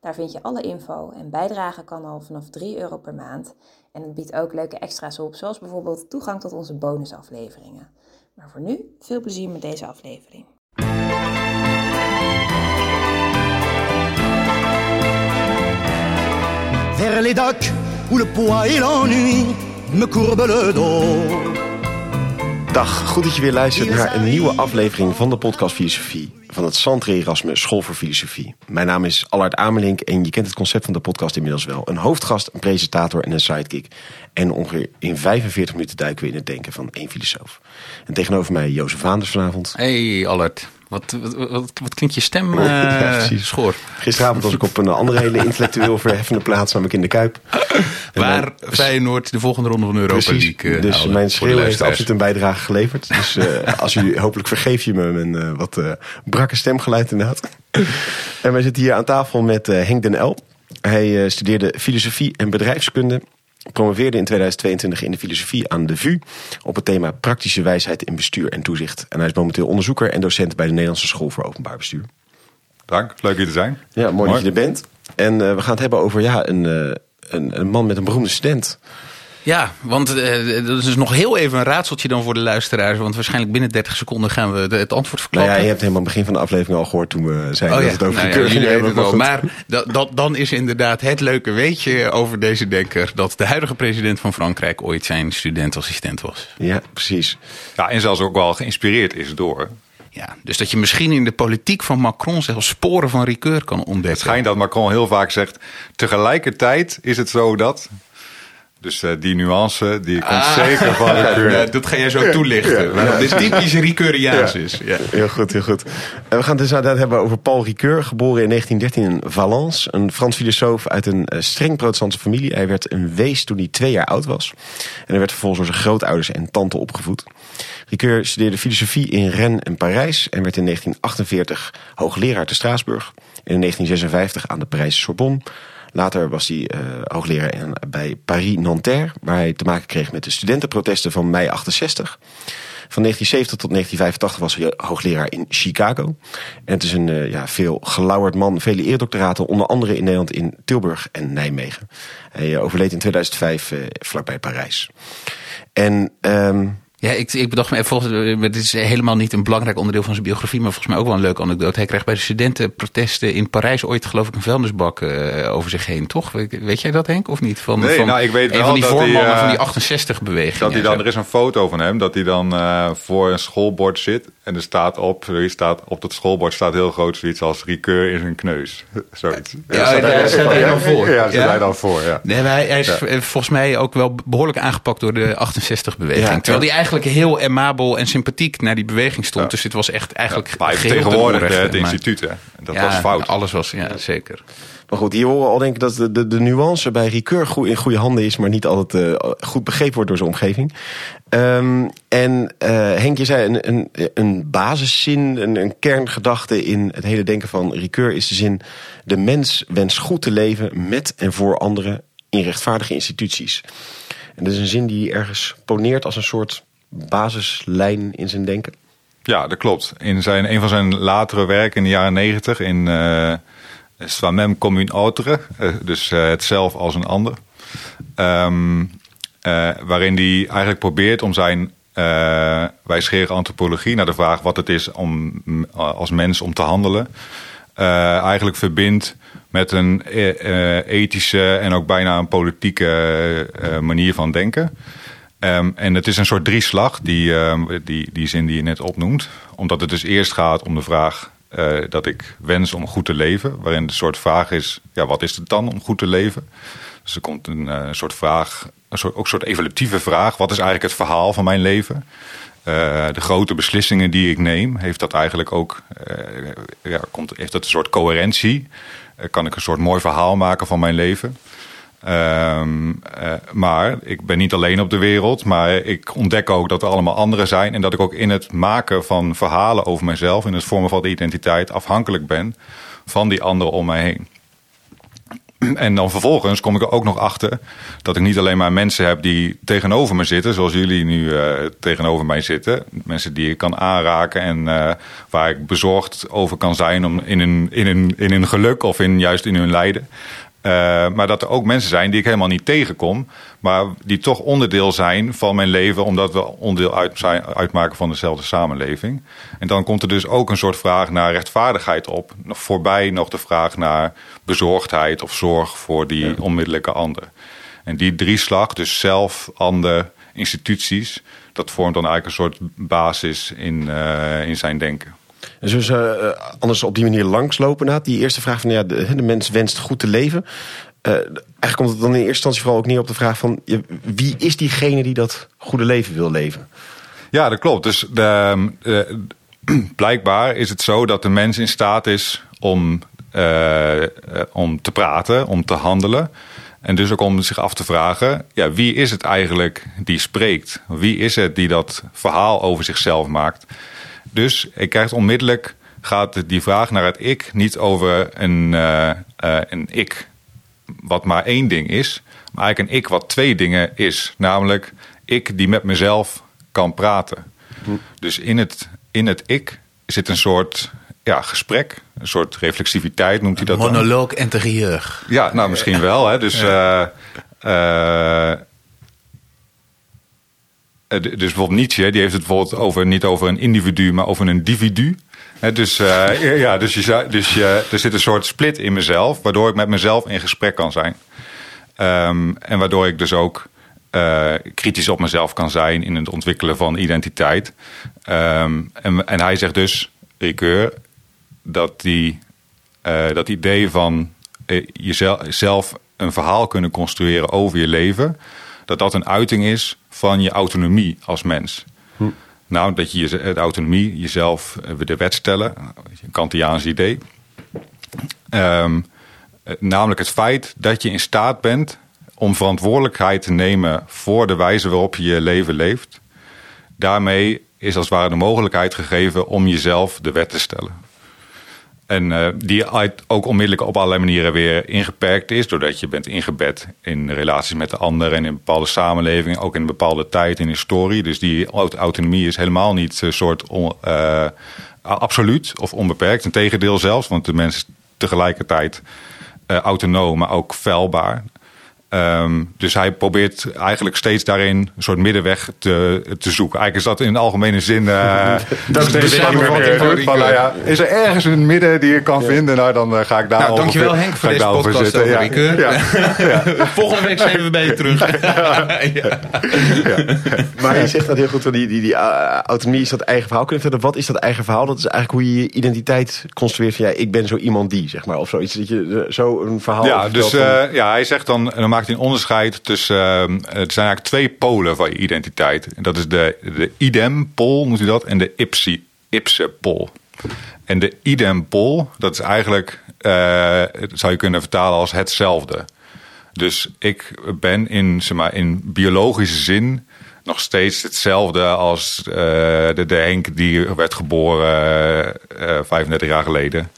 Daar vind je alle info en bijdragen kan al vanaf 3 euro per maand. En het biedt ook leuke extra's op, zoals bijvoorbeeld toegang tot onze bonusafleveringen. Maar voor nu, veel plezier met deze aflevering. Vers les où le poids et l'ennui me le dos. Dag, goed dat je weer luistert naar een nieuwe aflevering van de podcast Filosofie van het Santre Erasmus School voor Filosofie. Mijn naam is Allard Amelink en je kent het concept van de podcast inmiddels wel. Een hoofdgast, een presentator en een sidekick. En ongeveer in 45 minuten duiken we in het denken van één filosoof. En tegenover mij Jozef Vaanders vanavond. Hey Allard, wat, wat, wat, wat klinkt je stem uh, ja, precies. schoor. Gisteravond was ik op een andere hele intellectueel verheffende plaats, namelijk in de Kuip. Waar Feyenoord de volgende ronde van de Europa Precies, League uh, dus mijn schreeuw heeft absoluut een bijdrage geleverd. Dus eh, als jullie, hopelijk vergeef je me mijn eh, wat eh, brakke stemgeluid inderdaad. en wij zitten hier aan tafel met eh, Henk den El. Hij eh, studeerde filosofie en bedrijfskunde. Promoveerde in 2022 in de filosofie aan de VU op het thema praktische wijsheid in bestuur en toezicht. En hij is momenteel onderzoeker en docent bij de Nederlandse School voor Openbaar Bestuur. Dank, leuk hier te zijn. Ja, mooi, dat je er bent. En eh, we gaan het hebben over ja, een, eh, een, een man met een beroemde student. Ja, want uh, dat is dus nog heel even een raadseltje dan voor de luisteraars. Want waarschijnlijk binnen 30 seconden gaan we de, het antwoord Nou verklappen. ja, je hebt helemaal het begin van de aflevering al gehoord toen we zeiden Oh dat het over nou ja, jullie hebben. het maar dat, dan is inderdaad het leuke weetje over deze denker... dat de huidige president van Frankrijk ooit zijn studentassistent was. Ja, precies. Ja, en zelfs ook wel geïnspireerd is door. Ja, dus dat je misschien in de politiek van Macron zelfs sporen van Ricoeur kan ontdekken. Het schijnt dat Macron heel vaak zegt, tegelijkertijd is het zo dat... Dus uh, die nuance, die komt Ah. zeker van Ricoeur. Ja, dat ga jij zo toelichten. Ja. Waarom dit typisch Ricoeuriaans is. Ja. Heel goed, heel goed. En we gaan het dus inderdaad hebben over Paul Ricoeur, geboren in 1913 in Valence. Een Frans filosoof uit een eh, streng protestantse familie. Hij werd een wees toen hij twee jaar oud was. En hij werd vervolgens door zijn grootouders en tante opgevoed. Ricoeur studeerde filosofie in Rennes en Parijs en werd in 1948 hoogleraar te Straatsburg. En in 1956 aan de Parijse Sorbonne. Later was hij uh, hoogleraar bij Paris-Nanterre, waar hij te maken kreeg met de studentenprotesten van mei 68. Van 1970 tot 1985 was hij hoogleraar in Chicago. En het is een uh, ja, veel gelauwerd man, vele eerdoctoraten, onder andere in Nederland in Tilburg en Nijmegen. Hij uh, overleed in 2005 vlakbij Parijs. En... Um, ja, ik, ik bedacht me even, volgens, het is helemaal niet een belangrijk onderdeel van zijn biografie, maar volgens mij ook wel een leuke anekdote. Hij kreeg bij de studentenprotesten in Parijs ooit, geloof ik, een vuilnisbak uh, over zich heen, toch? Weet jij dat, Henk, of niet? Van, nee, van nou, ik weet een wel van die dat voormannen hij, uh, van die 68-beweging. Dat hij dan, er is een foto van hem, dat hij dan uh, voor een schoolbord zit en er staat op, er staat, op dat schoolbord staat heel groot zoiets als Ricoeur is een kneus. Zoiets. Ja, daar staat hij dan voor. Ja, dan voor, ja. Nee, hij, hij is ja. volgens mij ook wel behoorlijk aangepakt door de 68-beweging. Ja, terwijl hij eigenlijk heel amabel en sympathiek naar die beweging stond. Ja. Dus dit was echt eigenlijk ja, maar tegenwoordig het instituut, hè. Dat ja, was fout. alles was, ja, zeker. Maar goed, hier horen we al denk ik dat de, de, de nuance bij Ricoeur goed, in goede handen is, maar niet altijd uh, goed begrepen wordt door zijn omgeving. Um, en uh, Henk, je zei een, een, een basiszin, een, een kerngedachte in het hele denken van Ricoeur is de zin: de mens wenst goed te leven met en voor anderen in rechtvaardige instituties. En dat is een zin die ergens poneert als een soort basislijn in zijn denken. Ja, dat klopt. In zijn, een van zijn latere werken in de jaren negentig in uh, Soi-même comme une autre, uh, dus uh, het zelf als een ander. Um, waarin hij eigenlijk probeert om zijn wijsgerige antropologie naar de vraag wat het is om als mens om te handelen, eigenlijk verbindt met een ethische en ook bijna een politieke manier van denken. Um, en het is een soort drieslag, die, um, die, die zin die je net opnoemt. Omdat het dus eerst gaat om de vraag uh, dat ik wens om goed te leven. Waarin de soort vraag is, ja, wat is het dan om goed te leven? Dus er komt een uh, soort vraag, een soort, ook een soort evolutieve vraag. Wat is eigenlijk het verhaal van mijn leven? Uh, de grote beslissingen die ik neem, heeft dat eigenlijk ook, ja, komt, heeft dat een soort coherentie? kan ik een soort mooi verhaal maken van mijn leven? Ehm, eh, maar ik ben niet alleen op de wereld, maar ik ontdek ook dat er allemaal anderen zijn. En dat ik ook in het maken van verhalen over mezelf, in het vormen van de identiteit, afhankelijk ben van die anderen om mij heen. En dan vervolgens kom ik er ook nog achter dat ik niet alleen maar mensen heb die tegenover me zitten, zoals jullie nu eh, tegenover mij zitten. Mensen die ik kan aanraken en uh, waar ik bezorgd over kan zijn om in hun, in, hun, in hun geluk of in, juist in hun lijden. Uh, maar dat er ook mensen zijn die ik helemaal niet tegenkom, maar die toch onderdeel zijn van mijn leven, omdat we onderdeel uit zijn, uitmaken van dezelfde samenleving. En dan komt er dus ook een soort vraag naar rechtvaardigheid op. Voorbij nog de vraag naar bezorgdheid of zorg voor die ja. onmiddellijke ander. En die drieslag, dus zelf, ander, instituties, dat vormt dan eigenlijk een soort basis in, uh, in zijn denken. En zullen ze uh, anders op die manier langslopen na die eerste vraag van ja, de, de mens wenst goed te leven. Uh, eigenlijk komt het dan in eerste instantie vooral ook neer op de vraag van wie is diegene die dat goede leven wil leven? Ja, dat klopt. Dus de, de, blijkbaar is het zo dat de mens in staat is om, om te praten, om te handelen. En dus ook om zich af te vragen, ja, wie is het eigenlijk die spreekt? Wie is het die dat verhaal over zichzelf maakt? Dus ik krijg onmiddellijk, gaat die vraag naar het ik niet over een, uh, uh, een ik wat maar één ding is, maar eigenlijk een ik wat twee dingen is. Namelijk ik die met mezelf kan praten. Hm. Dus in het, in het ik zit een soort ja, gesprek, een soort reflexiviteit noemt hij dat Monoloog dan. interieur. Ja, nou misschien wel. Hè. Dus, uh, uh, dus bijvoorbeeld Nietzsche, die heeft het bijvoorbeeld over, niet over een individu, maar over een individu. He, dus uh, ja, dus, je, dus er zit een soort split in mezelf, waardoor ik met mezelf in gesprek kan zijn. Um, en waardoor ik dus ook uh, kritisch op mezelf kan zijn in het ontwikkelen van identiteit. Um, en, en hij zegt dus, Ricoeur, dat die, dat idee van jezelf een verhaal kunnen construeren over je leven, dat dat een uiting is van je autonomie als mens. Hm. Nou, dat je de autonomie jezelf de wet stellen, een Kantiaans idee. Um, namelijk het feit dat je in staat bent om verantwoordelijkheid te nemen voor de wijze waarop je je leven leeft. Daarmee is als het ware de mogelijkheid gegeven om jezelf de wet te stellen. En uh, die ook onmiddellijk op allerlei manieren weer ingeperkt is. Doordat je bent ingebed in relaties met de ander en in bepaalde samenlevingen. Ook in een bepaalde tijd in historie. Dus die autonomie is helemaal niet een soort uh, absoluut of onbeperkt. Integendeel zelfs, want de mens is tegelijkertijd uh, autonoom, maar ook feilbaar. Um, dus hij probeert eigenlijk steeds daarin een soort middenweg te, te zoeken. Eigenlijk is dat in de algemene zin. Uh, dat is de samenvatting van, van nou ja, Is er ergens een midden die je kan ja. vinden? Nou, dan uh, ga ik daar. Nou, dankjewel Henk voor deze podcast zitten. over Ricoeur. Ja. Ja. Volgende week zijn we bij je terug. Maar je zegt dat heel goed. Die, die, die uh, autonomie is dat eigen verhaal kunnen verder. Wat is dat eigen verhaal? Dat is eigenlijk hoe je je identiteit construeert. Van ja, ik ben zo iemand die, zeg maar. Of zoiets. Dat je zo een verhaal. Ja, dus van... ja, hij zegt dan. Maakt een onderscheid tussen. Uh, er zijn eigenlijk twee polen van je identiteit. En dat is de, de idem-pol, moet u dat, en de ipsi, ipse-pol. En de idem-pol, dat is eigenlijk, uh, zou je kunnen vertalen als hetzelfde. Dus ik ben in, zeg maar, in biologische zin nog steeds hetzelfde als uh, de, Henk die werd geboren uh, 35 jaar geleden.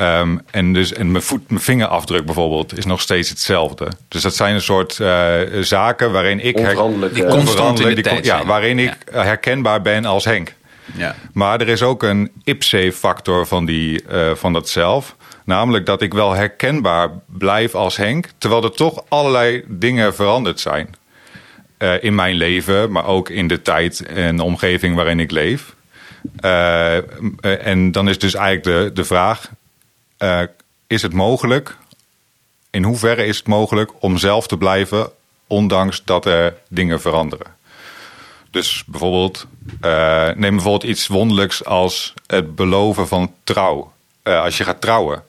Um, en, dus, en mijn, voet, mijn vingerafdruk bijvoorbeeld is nog steeds hetzelfde. Dus dat zijn een soort uh, zaken waarin ik... Onveranderlijk. Die constant in de die, tijd Ja, waarin ik ja. herkenbaar ben als Henk. Ja. Maar er is ook een ipse-factor van, die, uh, van dat zelf. Namelijk dat ik wel herkenbaar blijf als Henk... terwijl er toch allerlei dingen veranderd zijn. Uh, in mijn leven, maar ook in de tijd en de omgeving waarin ik leef. Uh, en dan is dus eigenlijk de, de vraag... Uh, is het mogelijk, in hoeverre is het mogelijk om zelf te blijven, ondanks dat er dingen veranderen? Dus bijvoorbeeld, uh, neem bijvoorbeeld iets wonderlijks als het beloven van trouw. Uh, als je gaat trouwen,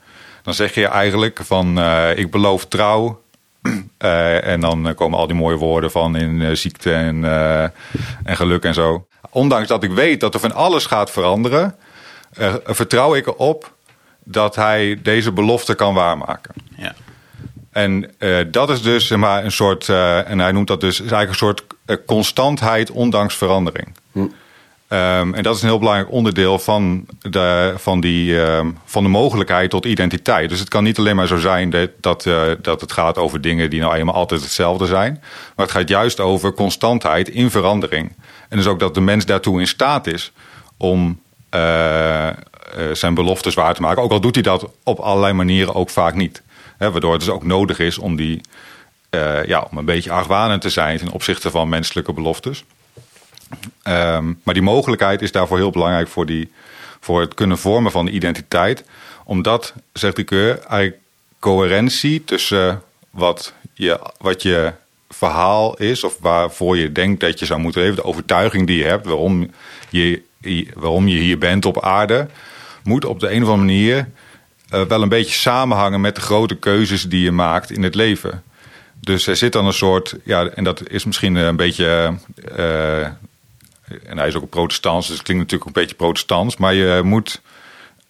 dan zeg je eigenlijk van ik beloof trouw. en dan komen al die mooie woorden van in ziekte en, en geluk en zo. Ondanks dat ik weet dat er van alles gaat veranderen, vertrouw ik erop dat hij deze belofte kan waarmaken. Ja. En eh, dat is dus zeg maar, een soort, eh, en hij noemt dat dus is eigenlijk een soort eh, constantheid ondanks verandering. Ehm, en dat is een heel belangrijk onderdeel van de, van, die, ehm, van de mogelijkheid tot identiteit. Dus het kan niet alleen maar zo zijn dat, dat, eh, dat het gaat over dingen die nou eenmaal altijd hetzelfde zijn. Maar het gaat juist over constantheid in verandering. En dus ook dat de mens daartoe in staat is om zijn beloftes waar te maken. Ook al doet hij dat op allerlei manieren ook vaak niet. Waardoor het dus ook nodig is om, die, eh, ja, om een beetje argwanend te zijn ten opzichte van menselijke beloftes. Ehm, maar die mogelijkheid is daarvoor heel belangrijk voor, die, voor het kunnen vormen van de identiteit. Omdat, zegt Ricoeur, eigenlijk coherentie tussen wat je, wat je verhaal is... of waarvoor je denkt dat je zou moeten leven... de overtuiging die je hebt, waarom je, waarom je hier bent op aarde... moet op de een of andere manier eh, wel een beetje samenhangen... met de grote keuzes die je maakt in het leven... Dus er zit dan een soort, ja, en dat is misschien een beetje eh, en hij is ook een protestant, dus het klinkt natuurlijk een beetje protestants. Maar je moet,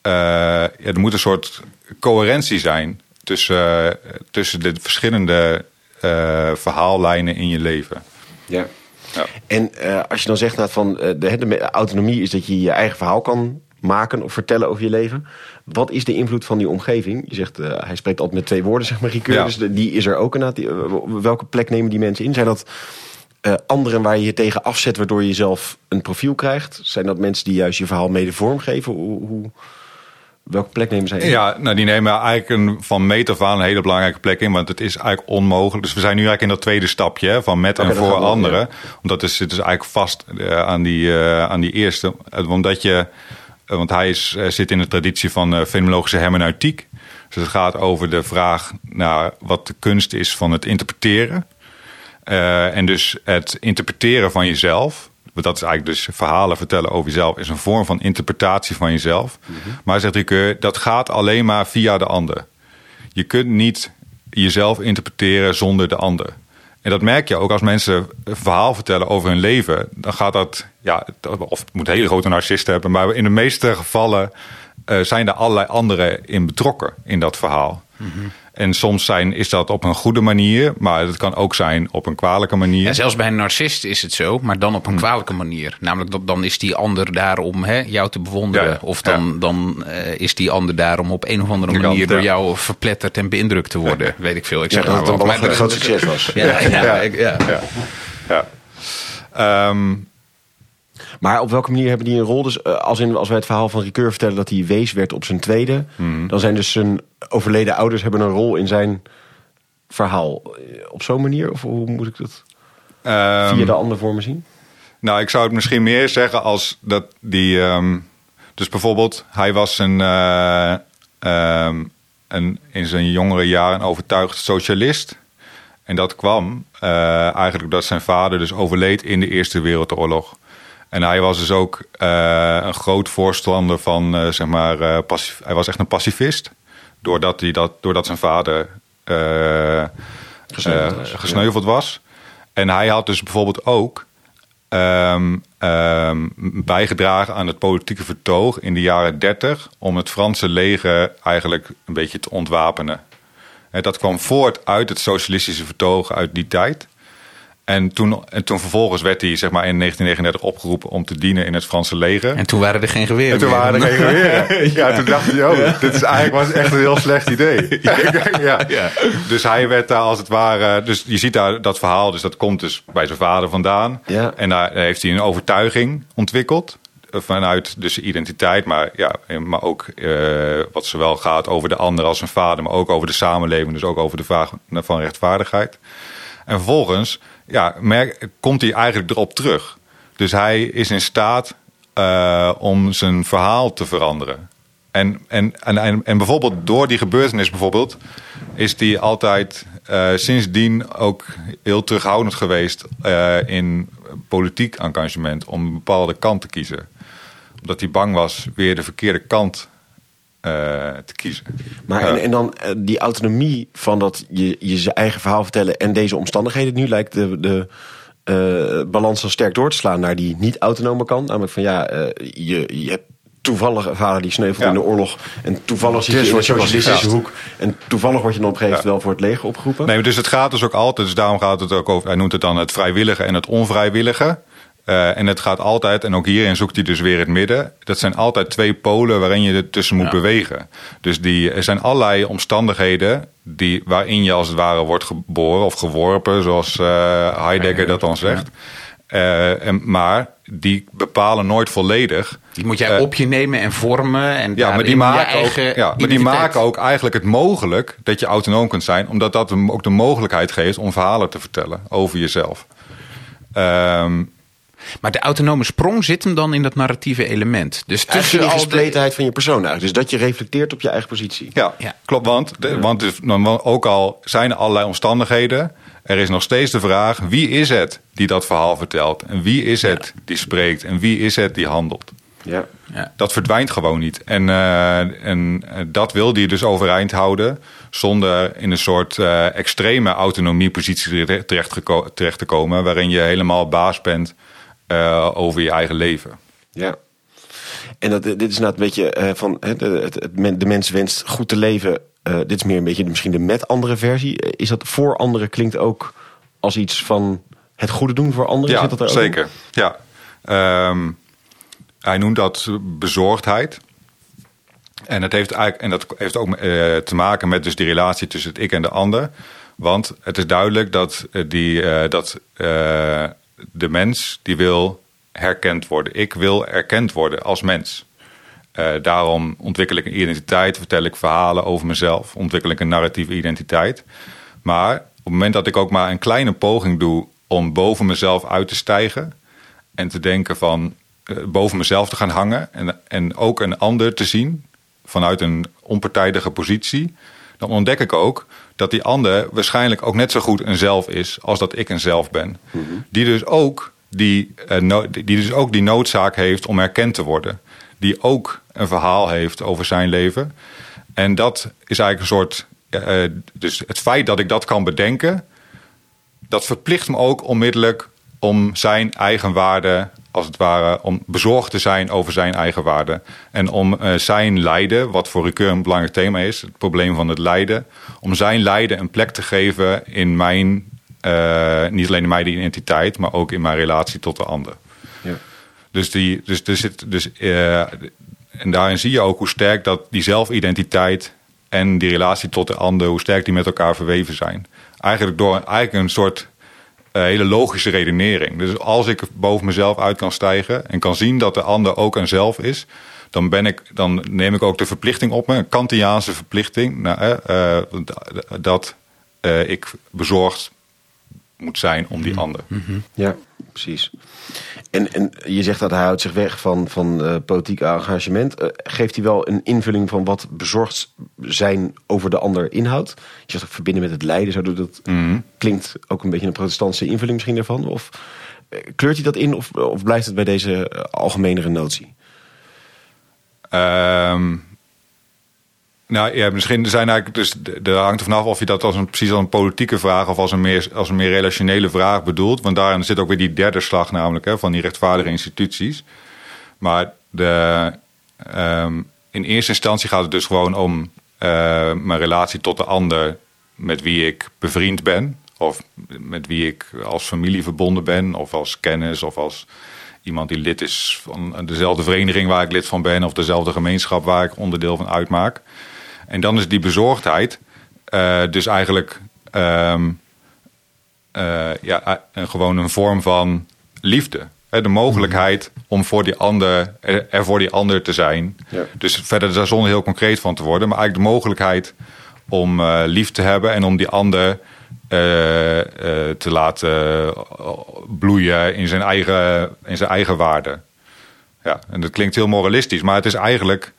eh, ja, er moet een soort coherentie zijn tussen, eh, tussen de verschillende eh, verhaallijnen in je leven. Ja. Ja. En eh, als je dan zegt nou, van eh, de, de autonomie is dat je je eigen verhaal kan maken of vertellen over je leven. Wat is de invloed van die omgeving? Je zegt, eh, hij spreekt altijd met twee woorden, zeg maar, Ricoeur. Ja. Dus de- die is er ook inderdaad. Die, eh, welke plek nemen die mensen in? Zijn dat eh, anderen waar je je tegen afzet, waardoor je zelf een profiel krijgt? Zijn dat mensen die juist je verhaal mede vormgeven? Hoe, hoe, welke plek nemen zij in? Ja, nou die nemen eigenlijk een, van meet af aan een hele belangrijke plek in. Want het is eigenlijk onmogelijk. Dus we zijn nu eigenlijk in dat tweede stapje hè, van met en voor anderen. ja. Omdat het zit dus eigenlijk vast aan, die, eh, aan die eerste. Omdat je, want hij is, eh, zit in de traditie van eh, fenomenologische hermeneutiek. Dus het gaat over de vraag naar wat de kunst is van het interpreteren. Eh, en dus het interpreteren van jezelf. want Dat is eigenlijk dus verhalen vertellen over jezelf. Is een vorm van interpretatie van jezelf. Maar zegt Ricoeur, dat gaat alleen maar via de ander. Je kunt niet jezelf interpreteren zonder de ander. En dat merk je ook als mensen een verhaal vertellen over hun leven. Dan gaat dat, ja, of het moet hele grote narcisten hebben. Maar in de meeste gevallen eh, zijn er allerlei anderen in betrokken in dat verhaal. En soms zijn, is dat op een goede manier, maar het kan ook zijn op een kwalijke manier. Ja, zelfs bij een narcist is het zo, maar dan op een kwalijke manier. Namelijk, dat, dan is die ander daar om hè, jou te bewonderen. Ja, of dan, dan eh, is die ander daar om op een of andere kant, manier door jou verpletterd en beïndrukt te worden. Weet ik veel. Ik zeg dat het een groot succes was. Ja, ja, Ja. ik- ja. Ja. ja. Ehm, Maar op welke manier hebben die een rol? Dus eh, als, in, als wij het verhaal van Ricoeur vertellen dat hij wees werd op zijn tweede, dan zijn dus zijn overleden ouders hebben een rol in zijn verhaal. Eh, Op zo'n manier? Of hoe moet ik dat ehm, via de ander voor me zien? Nou, ik zou het misschien meer zeggen als dat die. ehm, dus bijvoorbeeld, hij was een, eh, ehm, een, in zijn jongere jaren een overtuigd socialist. En dat kwam eigenlijk doordat zijn vader dus overleed in de Eerste Wereldoorlog. En hij was dus ook eh, een groot voorstander van, eh, zeg maar, eh, hij was echt een pacifist. Doordat, hij dat, doordat zijn vader Gesneuveld was, ja. gesneuveld was. En hij had dus bijvoorbeeld ook ehm, ehm, bijgedragen aan het politieke vertoog in de jaren 30 om het Franse leger eigenlijk een beetje te ontwapenen. Hè, dat kwam voort uit het socialistische vertoog uit die tijd. En toen, en toen vervolgens werd hij zeg maar, in 1939 opgeroepen om te dienen in het Franse leger. En toen waren er geen geweren En toen meer. waren er geen geweren. Ja, toen dacht hij, oh, dit is eigenlijk was echt een heel slecht idee. ja. Dus hij werd daar als het ware... Dus je ziet daar dat verhaal, dus dat komt dus bij zijn vader vandaan. Ja. En daar heeft hij een overtuiging ontwikkeld. eh, Vanuit dus identiteit, maar, ja, maar ook eh, wat zowel gaat over de ander als zijn vader... maar ook over de samenleving, dus ook over de vraag van rechtvaardigheid. En vervolgens ja, merk, komt hij eigenlijk erop terug. Dus hij is in staat eh, om zijn verhaal te veranderen. En, en, en, en, en bijvoorbeeld door die gebeurtenis bijvoorbeeld... is hij altijd eh, sindsdien ook heel terughoudend geweest... eh, in politiek engagement om een bepaalde kant te kiezen. Omdat hij bang was weer de verkeerde kant te kiezen. Maar en, en dan eh, die autonomie van dat je je eigen verhaal vertellen en deze omstandigheden. Nu lijkt de, de eh, balans dan sterk door te slaan naar die niet-autonome kant. Namelijk van ja, eh, je, je hebt toevallige vader die sneuvelt Ja. in de oorlog. En toevallig zit je in wel socialistische hoek. En toevallig word je dan op een gegeven moment Ja. wel voor het leger opgeroepen. Nee, dus het gaat dus ook altijd, dus daarom gaat het ook over, hij noemt het dan het vrijwillige en het onvrijwillige. Eh, en het gaat altijd, en ook hierin zoekt hij dus weer het midden. Dat zijn altijd twee polen waarin je er tussen moet Ja. bewegen. Dus die, er zijn allerlei omstandigheden die, waarin je als het ware wordt geboren of geworpen, zoals eh, Heidegger dat dan zegt. Eh, en, maar die bepalen nooit volledig. Die moet jij op je nemen en vormen. En Ja, maar die, maken ook, ja, maar die maken ook eigenlijk het mogelijk dat je autonoom kunt zijn, omdat dat hem ook de mogelijkheid geeft om verhalen te vertellen over jezelf. Ehm, Maar de autonome sprong zit hem dan in dat narratieve element. Dus Tussen die de... gespletenheid van je persoon eigenlijk. Dus dat je reflecteert op je eigen positie. ja, Ja. klopt. Want, de, want dus, dan- ook al zijn er allerlei omstandigheden, er is nog steeds de vraag: wie is het die dat verhaal vertelt? En wie is het die spreekt? En wie is het die handelt? Ja. Ja. Dat verdwijnt gewoon niet. En, eh, en eh, dat wil hij dus overeind houden. Zonder in een soort eh, extreme autonomiepositie terecht, terecht, geko- terecht te komen. Waarin je helemaal baas bent eh, over je eigen leven. Ja. En dat, dit is inderdaad een beetje eh, van het, de mens wenst goed te leven. Eh, dit is meer een beetje misschien de met andere versie. Is dat voor anderen klinkt ook als iets van het goede doen voor anderen? Ja, Zit dat er ook zeker. Ja. Ehm, hij noemt dat bezorgdheid. En, het heeft eigenlijk, en dat heeft ook te maken met dus die relatie tussen het ik en de ander. Want het is duidelijk dat, die, dat de mens die wil herkend worden. Ik wil erkend worden als mens. Eh, daarom ontwikkel ik een identiteit, vertel ik verhalen over mezelf, ontwikkel ik een narratieve identiteit. Maar op het moment dat ik ook maar een kleine poging doe om boven mezelf uit te stijgen en te denken van eh, boven mezelf te gaan hangen en, en ook een ander te zien vanuit een onpartijdige positie, dan ontdek ik ook dat die ander waarschijnlijk ook net zo goed een zelf is als dat ik een zelf ben. Die dus ook die, eh, no- die dus ook die noodzaak heeft om erkend te worden. Die ook een verhaal heeft over zijn leven. En dat is eigenlijk een soort. eh, eh, dus het feit dat ik dat kan bedenken, dat verplicht me ook onmiddellijk om zijn eigen waarde, als het ware, om bezorgd te zijn over zijn eigen waarde. En om eh, zijn lijden, wat voor Ricoeur een belangrijk thema is, het probleem van het lijden, om zijn lijden een plek te geven in mijn, eh, niet alleen in mijn identiteit, maar ook in mijn relatie tot de ander. Ja. Dus, die, dus, er zit, dus eh, en daarin zie je ook hoe sterk dat die zelfidentiteit en die relatie tot de ander, hoe sterk die met elkaar verweven zijn. Eigenlijk door eigenlijk een soort hele logische redenering. Dus als ik boven mezelf uit kan stijgen en kan zien dat de ander ook een zelf is, dan, ben ik, dan neem ik ook de verplichting op me, een Kantiaanse verplichting, nou, eh, eh, dat eh, ik bezorgd moet zijn om die ander. Ja, precies. En, en je zegt dat hij houdt zich weg van, van eh, politiek engagement. Eh, geeft hij wel een invulling van wat bezorgd zijn over de ander inhoudt? Je zegt ook verbinden met het lijden. Zo dat dat klinkt ook een beetje een protestantse invulling misschien daarvan. Of eh, kleurt hij dat in of, of blijft het bij deze algemenere notie? Ehm, nou ja, misschien zijn eigenlijk dus er hangt er vanaf of je dat als een precies als een politieke vraag of als een meer als een meer relationele vraag bedoelt, want daarin zit ook weer die derde slag namelijk hè, van die rechtvaardige instituties. Maar de, ehm, in eerste instantie gaat het dus gewoon om eh, mijn relatie tot de ander met wie ik bevriend ben of met wie ik als familie verbonden ben of als kennis of als iemand die lid is van dezelfde vereniging waar ik lid van ben of dezelfde gemeenschap waar ik onderdeel van uitmaak. En dan is die bezorgdheid eh, dus eigenlijk ehm, eh, ja, eh, gewoon een vorm van liefde. Hè, De mogelijkheid om voor die ander, er, er voor die ander te zijn. Ja. Dus verder daar zonder heel concreet van te worden, maar eigenlijk de mogelijkheid om lief te hebben en om die ander te laten bloeien in zijn eigen, in zijn eigen waarde. Ja, en dat klinkt heel moralistisch, maar het is eigenlijk.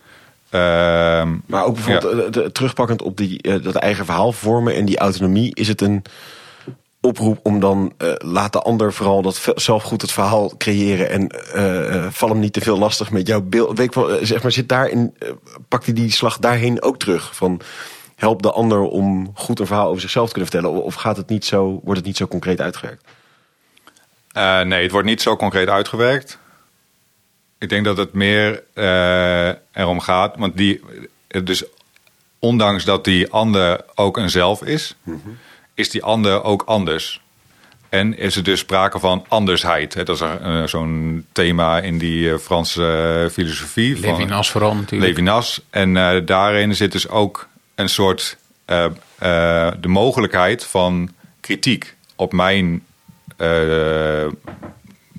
Ehm, Maar ook bijvoorbeeld ja. eh, de- terugpakkend op die, eh, dat eigen verhaal vormen en die autonomie. Is het een oproep om dan eh, laat de ander vooral dat zelf goed het verhaal creëren en val hem niet te veel lastig met jouw beeld. Weet ik wel, zeg maar, zit daarin, pakt hij die slag daarheen ook terug? Van help de ander om goed een verhaal over zichzelf te kunnen vertellen? Of gaat het niet zo, wordt het niet zo concreet uitgewerkt? Nee, het wordt niet zo concreet uitgewerkt. Ik denk dat het meer eh, erom gaat. Want die, dus ondanks dat die ander ook een zelf is, is die ander ook anders. En is er dus sprake van andersheid. Hè? Dat is een- een- zo'n thema in die eh, Franse filosofie. van- Levinas vooral natuurlijk. Levinas. En daarin zit dus ook een soort eh, eh, de mogelijkheid van kritiek op mijn eh,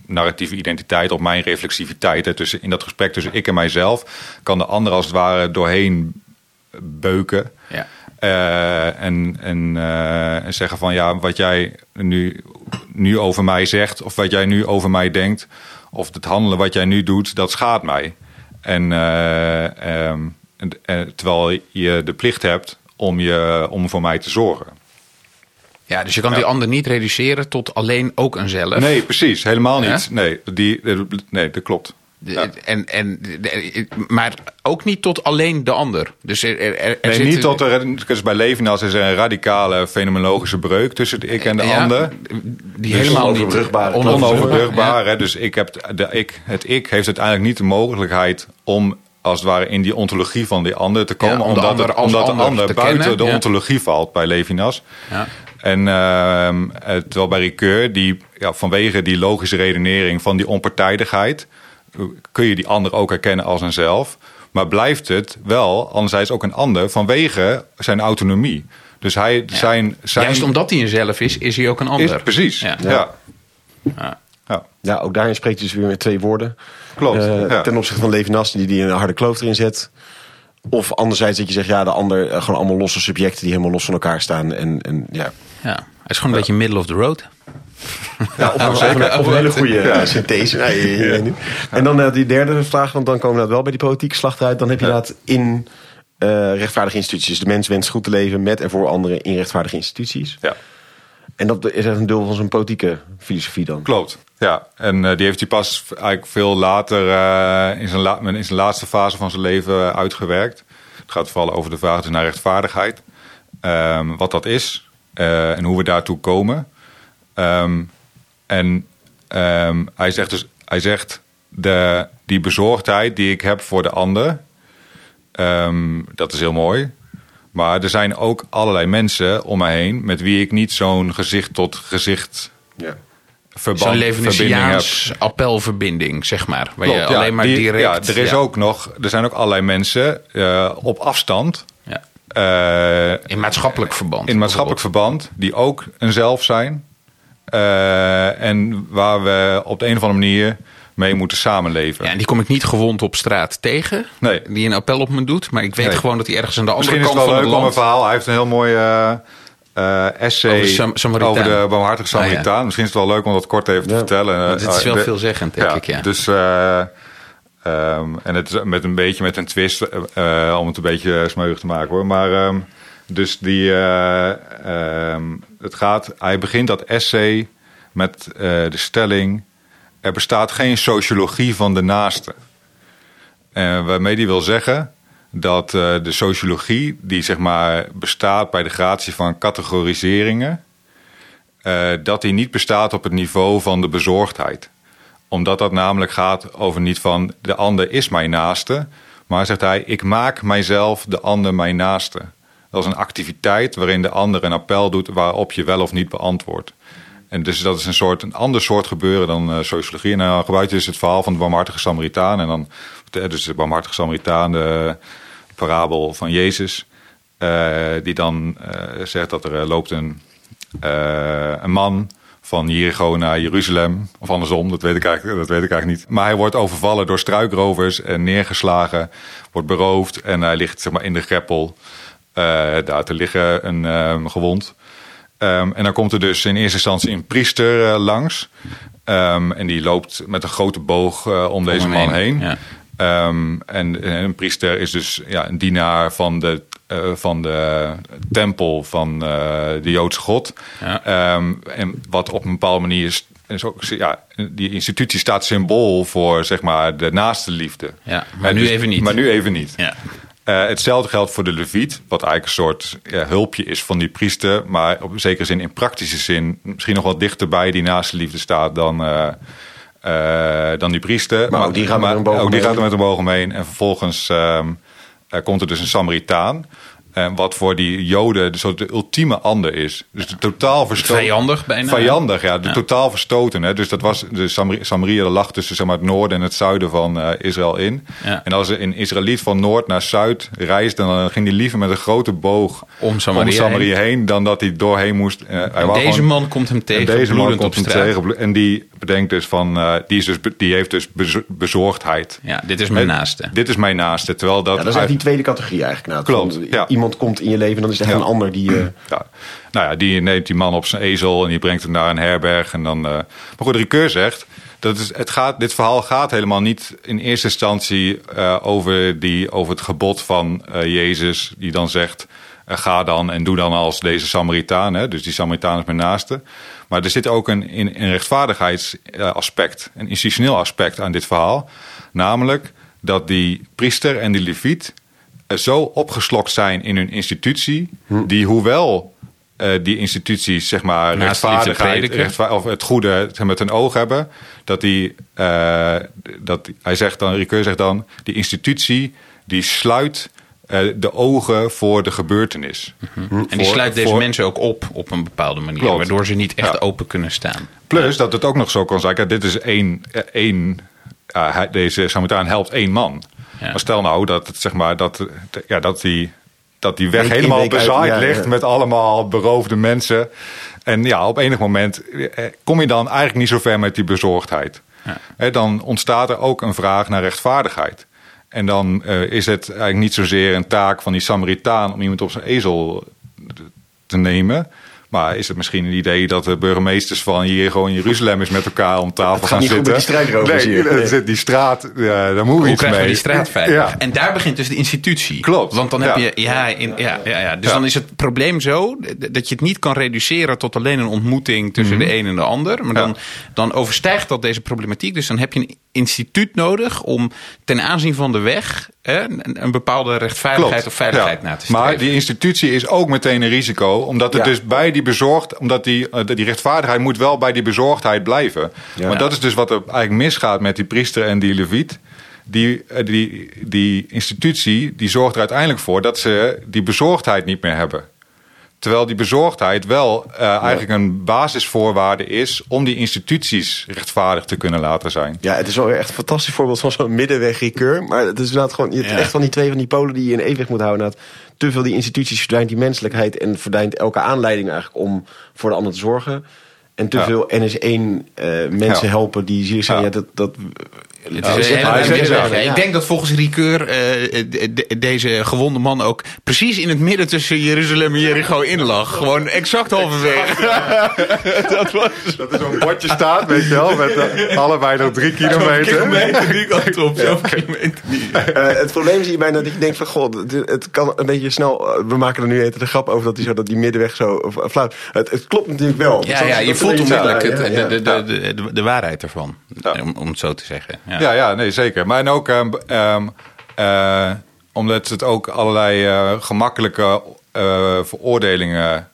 narratieve identiteit, op mijn reflexiviteit. Hè. Tussen, in dat gesprek tussen ik en mijzelf kan de ander als het ware doorheen beuken. Ja. Eh, en, en, eh, en zeggen van ja, wat jij nu, nu over mij zegt, of wat jij nu over mij denkt, of het handelen wat jij nu doet, dat schaadt mij. En, eh, ehm, en terwijl je de plicht hebt om, je, om voor mij te zorgen. Ja, dus je kan die ander niet reduceren tot alleen ook een zelf. Nee, precies, helemaal Ja? niet. Nee, die, nee, dat klopt. De- Ja. En, en, de- maar ook niet tot alleen de ander. Dus er, er, er Nee, zit- niet tot er, dus bij Levinas is er een radicale fenomenologische breuk tussen de ik en de Ja, ander. Die Dus helemaal niet onoverbrugbare Onoverbrugbaar. hè. Dus ik heb de ik, het ik heeft uiteindelijk niet de mogelijkheid om als het ware in die ontologie van die ander te komen. Ja, om de omdat ander het, omdat de ander ander te buiten kennen, de ja. ontologie valt bij Levinas. Ja. En ehm, eh, terwijl bij Ricoeur, die ja, vanwege die logische redenering van die onpartijdigheid, eh, kun je die ander ook herkennen als een zelf. Maar blijft het wel, anderzijds ook een ander, vanwege zijn autonomie. Dus hij zijn. zijn Juist omdat hij een zelf is, is hij ook een ander. is, precies. Ja. Ja. Ja. Ja. Ja. Ja, ook daarin spreekt hij dus weer met twee woorden. Klopt, Eh, ja. Ten opzichte van Levinas, die, die een harde kloof erin zet. Of anderzijds dat je zegt, ja, de ander, eh, gewoon allemaal losse subjecten die helemaal los van elkaar staan. En, en ja, Ja. Hij is gewoon een beetje middle of the road. ja of, of een, of een hele goede eh, synthese. Ja, weet niet. En dan eh, die derde vraag, want dan komen we wel bij die politieke slacht uit. Dan heb je inderdaad in eh, rechtvaardige instituties. De mens wenst goed te leven met en voor anderen in rechtvaardige instituties. Ja. En dat is echt een deel van zijn politieke filosofie dan. Klopt. Ja, en eh, die heeft hij pas eigenlijk veel later eh, in, zijn in zijn laatste fase van zijn leven uitgewerkt. Het gaat vooral over de vraag dus naar rechtvaardigheid. Ehm, wat dat is eh, en hoe we daartoe komen. Ehm, en ehm, hij zegt dus, hij zegt de, die bezorgdheid die ik heb voor de ander, dat is heel mooi. Maar er zijn ook allerlei mensen om me heen met wie ik niet zo'n gezicht tot gezicht Ja. verband, Zo'n verbinding heb. Levensiaans appelverbinding, zeg maar. Waar je Klopt, ja, alleen maar die- direct... Ja, er, is ja. Ook nog, er zijn ook allerlei mensen eh, op afstand. Ja. eh, In maatschappelijk verband. in maatschappelijk verband. Die ook een zelf zijn. Eh, en waar we op de een of andere manier mee moeten samenleven. Ja, en die kom ik niet gewond op straat tegen. Nee. Die een appel op me doet. Maar ik weet Nee. gewoon dat hij ergens aan de andere Misschien is kant het wel van leuk het om een land... verhaal. Hij heeft een heel mooi eh, eh, essay Over de Sam- Samaritaan. over de barmhartige Ah, ja. Samaritaan. Misschien is het wel leuk om dat kort even te Ja. vertellen. Want het is Eh, wel de- veelzeggend, denk ik, ja. Dus, eh, ehm, en het is met een beetje met een twist, om het een beetje smeuig te maken hoor. Maar ehm, dus die, eh, ehm, het gaat, hij begint dat essay met eh, de stelling, er bestaat geen sociologie van de naaste. En waarmee die wil zeggen dat eh, de sociologie, die zeg maar bestaat bij de gratie van categoriseringen, eh, dat die niet bestaat op het niveau van de bezorgdheid. Omdat dat namelijk gaat over niet van de ander is mijn naaste, maar zegt hij, ik maak mijzelf de ander mijn naaste. Dat is een activiteit waarin de ander een appel doet waarop je wel of niet beantwoordt. En dus dat is een, soort, een ander soort gebeuren dan eh, sociologie. En dan gebruikt hij dus het verhaal van de barmhartige Samaritaan. En dan, dus de barmhartige Samaritaan, de parabel van Jezus. eh, die dan eh, zegt dat er eh, loopt een, eh, een man van Jericho naar Jeruzalem. Of andersom, dat weet, ik eigenlijk, dat weet ik eigenlijk niet. Maar hij wordt overvallen door struikrovers en neergeslagen. Wordt beroofd en hij ligt zeg maar, in de greppel. eh, daar te liggen, een ehm, gewond. Ehm, en dan komt er dus in eerste instantie een priester eh, langs. Ehm, en die loopt met een grote boog eh, om deze man heen, heen. ja. Ehm, en, en een priester is dus ja, een dienaar van de, eh, van de tempel van eh, de Joodse God. Ja. En wat op een bepaalde manier is, is ook, ja, die institutie staat symbool voor zeg maar, de naaste liefde. Ja, maar En nu dus- even niet. Maar nu even niet. Ja. Eh, hetzelfde geldt voor de leviet, wat eigenlijk een soort ja, hulpje is van die priester, maar op zekere zin in praktische zin misschien nog wel dichter bij die naaste liefde staat dan, eh, eh, dan die priester. Maar ook die gaat boog ook die gaat er met een boog omheen. En vervolgens ehm, eh, komt er dus een Samaritaan. En wat voor die Joden de soort de ultieme ander is. Dus de totaal verstoten. Vijandig bijna. Vijandig, ja. De Ja. totaal verstoten. Hè. Dus dat was de Samari- Samaria dat lag tussen zeg maar, het noorden en het zuiden van eh, Israël in. Ja. En als er een Israëliet van noord naar zuid reisde, dan ging hij liever met een grote boog Om Samaria heen. dan dat hij doorheen moest. Eh, hij En deze gewoon- man komt hem en tegen, deze man bloedend komt op hem straat. tegen. En die bedenkt dus van, eh, die, is dus, die heeft dus bezo- bezorgdheid. Ja, dit is mijn naaste. Dit is mijn naaste. Terwijl dat, Ja, dat is echt die tweede categorie eigenlijk. Nou, Klopt, Van, ja. Iemand komt in je leven, dan is het echt Ja. een ander die... eh, Ja. Nou ja, die neemt die man op zijn ezel en die brengt hem naar een herberg. En dan, eh, Maar goed, Ricoeur zegt, dat is, het gaat, dit verhaal gaat helemaal niet in eerste instantie eh, over, die, over het gebod van Jezus. Die dan zegt, ga dan en doe dan als deze Samaritaan. Hè? Dus die Samaritaan is mijn naaste. Maar er zit ook een, een, een rechtvaardigheidsaspect, een institutioneel aspect aan dit verhaal. Namelijk dat die priester en die leviet zo opgeslokt zijn in hun institutie, die hoewel eh, die instituties zeg maar rechtvaardigheid, of het goede zeg maar, met hun oog hebben, dat die, eh, dat hij zegt dan, Ricoeur zegt dan, die institutie die sluit eh, de ogen voor de gebeurtenis. En die Voor- sluit deze voor- mensen ook op op een bepaalde manier. Klopt. Waardoor ze niet echt Ja. open kunnen staan. Plus dat het ook nog zo kan zijn, kijk, dit is één, eh, één deze Samaritaan helpt één man. Ja. Maar stel nou dat het zeg maar dat, ja, dat die dat die weg Week in, helemaal uit, bezaaid ja, ligt ja. met allemaal beroofde mensen. En ja, op enig moment eh, kom je dan eigenlijk niet zo ver met die bezorgdheid. Dan ontstaat er ook een vraag naar rechtvaardigheid. En dan eh, is het eigenlijk niet zozeer een taak van die Samaritaan om iemand op zijn ezel te nemen. Maar is het misschien een idee dat de burgemeesters van hier gewoon Jeruzalem eens met elkaar om tafel gaat gaan niet goed zitten? met die struikrovers nee, Nee. zit die straat, ja, daar moet je Hoe iets mee. die straat veilig? Ja. En daar begint dus de institutie. Klopt, Want dan heb ja. je, ja, in, ja, ja, ja. dus Ja. dan is het probleem zo dat je het niet kan reduceren tot alleen een ontmoeting tussen de een en de ander. Maar dan, Mhm. Ja. dan overstijgt dat deze problematiek. Dus dan heb je een instituut nodig om ten aanzien van de weg hè, een, bepaalde rechtvaardigheid of veiligheid Ja. na te streven. Maar die institutie is ook meteen een risico, omdat het Ja. dus bij die bezorgd, omdat die, eh, die rechtvaardigheid moet wel bij die bezorgdheid blijven. Ja. Maar dat is dus wat er eigenlijk misgaat met die priester en die leviet. Die, eh, die, die institutie die zorgt er uiteindelijk voor dat ze die bezorgdheid niet meer hebben. Terwijl die bezorgdheid wel eh, eigenlijk een basisvoorwaarde is om die instituties rechtvaardig te kunnen laten zijn. Ja, het is wel echt een fantastisch voorbeeld van zo'n middenweg recur. Maar het is inderdaad gewoon je hebt Ja. echt van die twee van die polen die je in evenwicht moet houden. Te veel die instituties verdwijnt die menselijkheid en verdwijnt elke aanleiding eigenlijk om voor de ander te zorgen. En te Ja. veel NS1 eh, mensen Ja. helpen die zielig zijn. Ja. Ja. dat, dat, Is is hij is ja. Ik denk dat volgens Ricoeur eh, de- de- deze gewonde man ook precies in het midden tussen Jeruzalem en Jericho in lag. Gewoon exact halverwege. dat was Dat er zo'n bordje staat, weet je wel, met eh, allebei nog drie kilometer. kilometer die kant op. Zoveel kilometer. Eh, het probleem is hierbij dat je denkt van, god, het, het kan een beetje snel. We maken er nu even de grap over dat die, zo, dat die middenweg zo flauw. Het, het klopt natuurlijk wel. Ja, ja, je is voelt onmiddellijk de, de, de, de, de waarheid ervan. Ja. Om, om het zo te zeggen. Ja. Ja, ja, nee, zeker. Maar en ook ehm, eh, omdat het ook allerlei eh, gemakkelijke eh, veroordelingen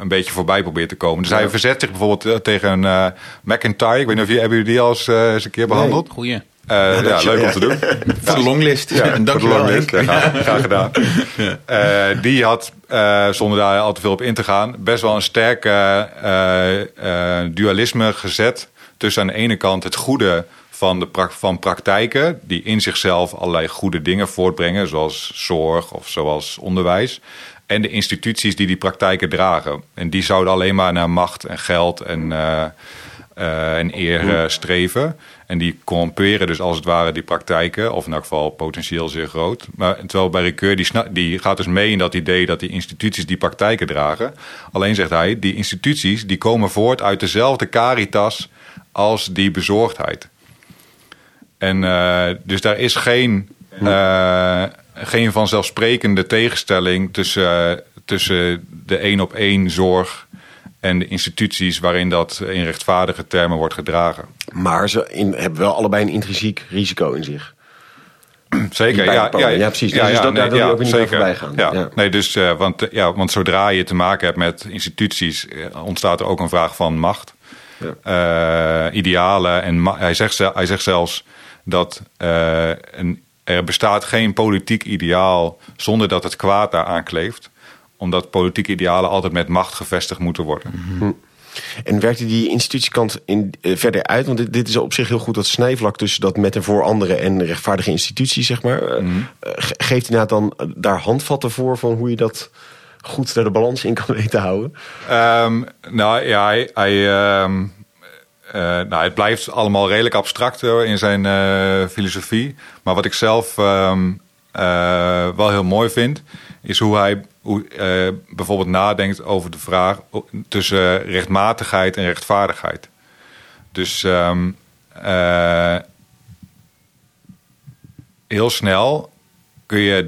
een beetje voorbij probeert te komen. Dus hij verzet zich bijvoorbeeld tegen eh McIntyre. Ik weet niet of jullie hebben jullie die al eens, een keer behandeld? Goeie. Eh, ja, je- leuk om te doen. Voor de longlist. Ja, voor de longlist. Ja, graag, graag gedaan. Die had, zonder daar al te veel op in te gaan, best wel een sterk dualisme gezet. Tussen aan de ene kant het goede van, de van praktijken, die in zichzelf allerlei goede dingen voortbrengen, zoals zorg of zoals onderwijs. En de instituties die die praktijken dragen. En die zouden alleen maar naar macht en geld en, eh, eh, en eer eh, streven. En die corromperen dus als het ware die praktijken, of in elk geval potentieel zeer groot. Maar terwijl bij Ricoeur, die, die gaat dus mee in dat idee dat die instituties die praktijken dragen. Alleen zegt hij, die instituties die komen voort uit dezelfde caritas als die bezorgdheid. En eh, dus daar is geen, eh, geen vanzelfsprekende tegenstelling tussen, eh, tussen de één op één zorg en de instituties waarin dat in rechtvaardige termen wordt gedragen. Maar ze in, hebben wel allebei een intrinsiek risico in zich. Zeker, ja, polen. Ja, precies. Dus dat- daar wil je ook niet aan voorbij gaan. Ja. Ja. Nee, dus, want, ja, want zodra je te maken hebt met instituties, ontstaat er ook een vraag van macht. idealen. En ma- hij zegt, ze- hij zegt zelfs dat eh, een, er bestaat geen politiek ideaal zonder dat het kwaad daaraan kleeft. Omdat politieke idealen altijd met macht gevestigd moeten worden. En werkte die institutiekant in, eh, verder uit? Want dit, dit is op zich heel goed dat snijvlak tussen dat met en voor anderen en de rechtvaardige institutie, zeg maar. Eh, Mhm. ge- geeft hij nou dan daar handvatten voor van hoe je dat goed daar de balans in kan weten te houden? Ehm, nou ja, hij, hij, ehm, eh, nou, het blijft allemaal redelijk abstract in zijn eh, filosofie. Maar wat ik zelf ehm, eh, wel heel mooi vind, is hoe hij hoe, bijvoorbeeld nadenkt over de vraag tussen rechtmatigheid en rechtvaardigheid. Dus ehm, eh, heel snel kun je,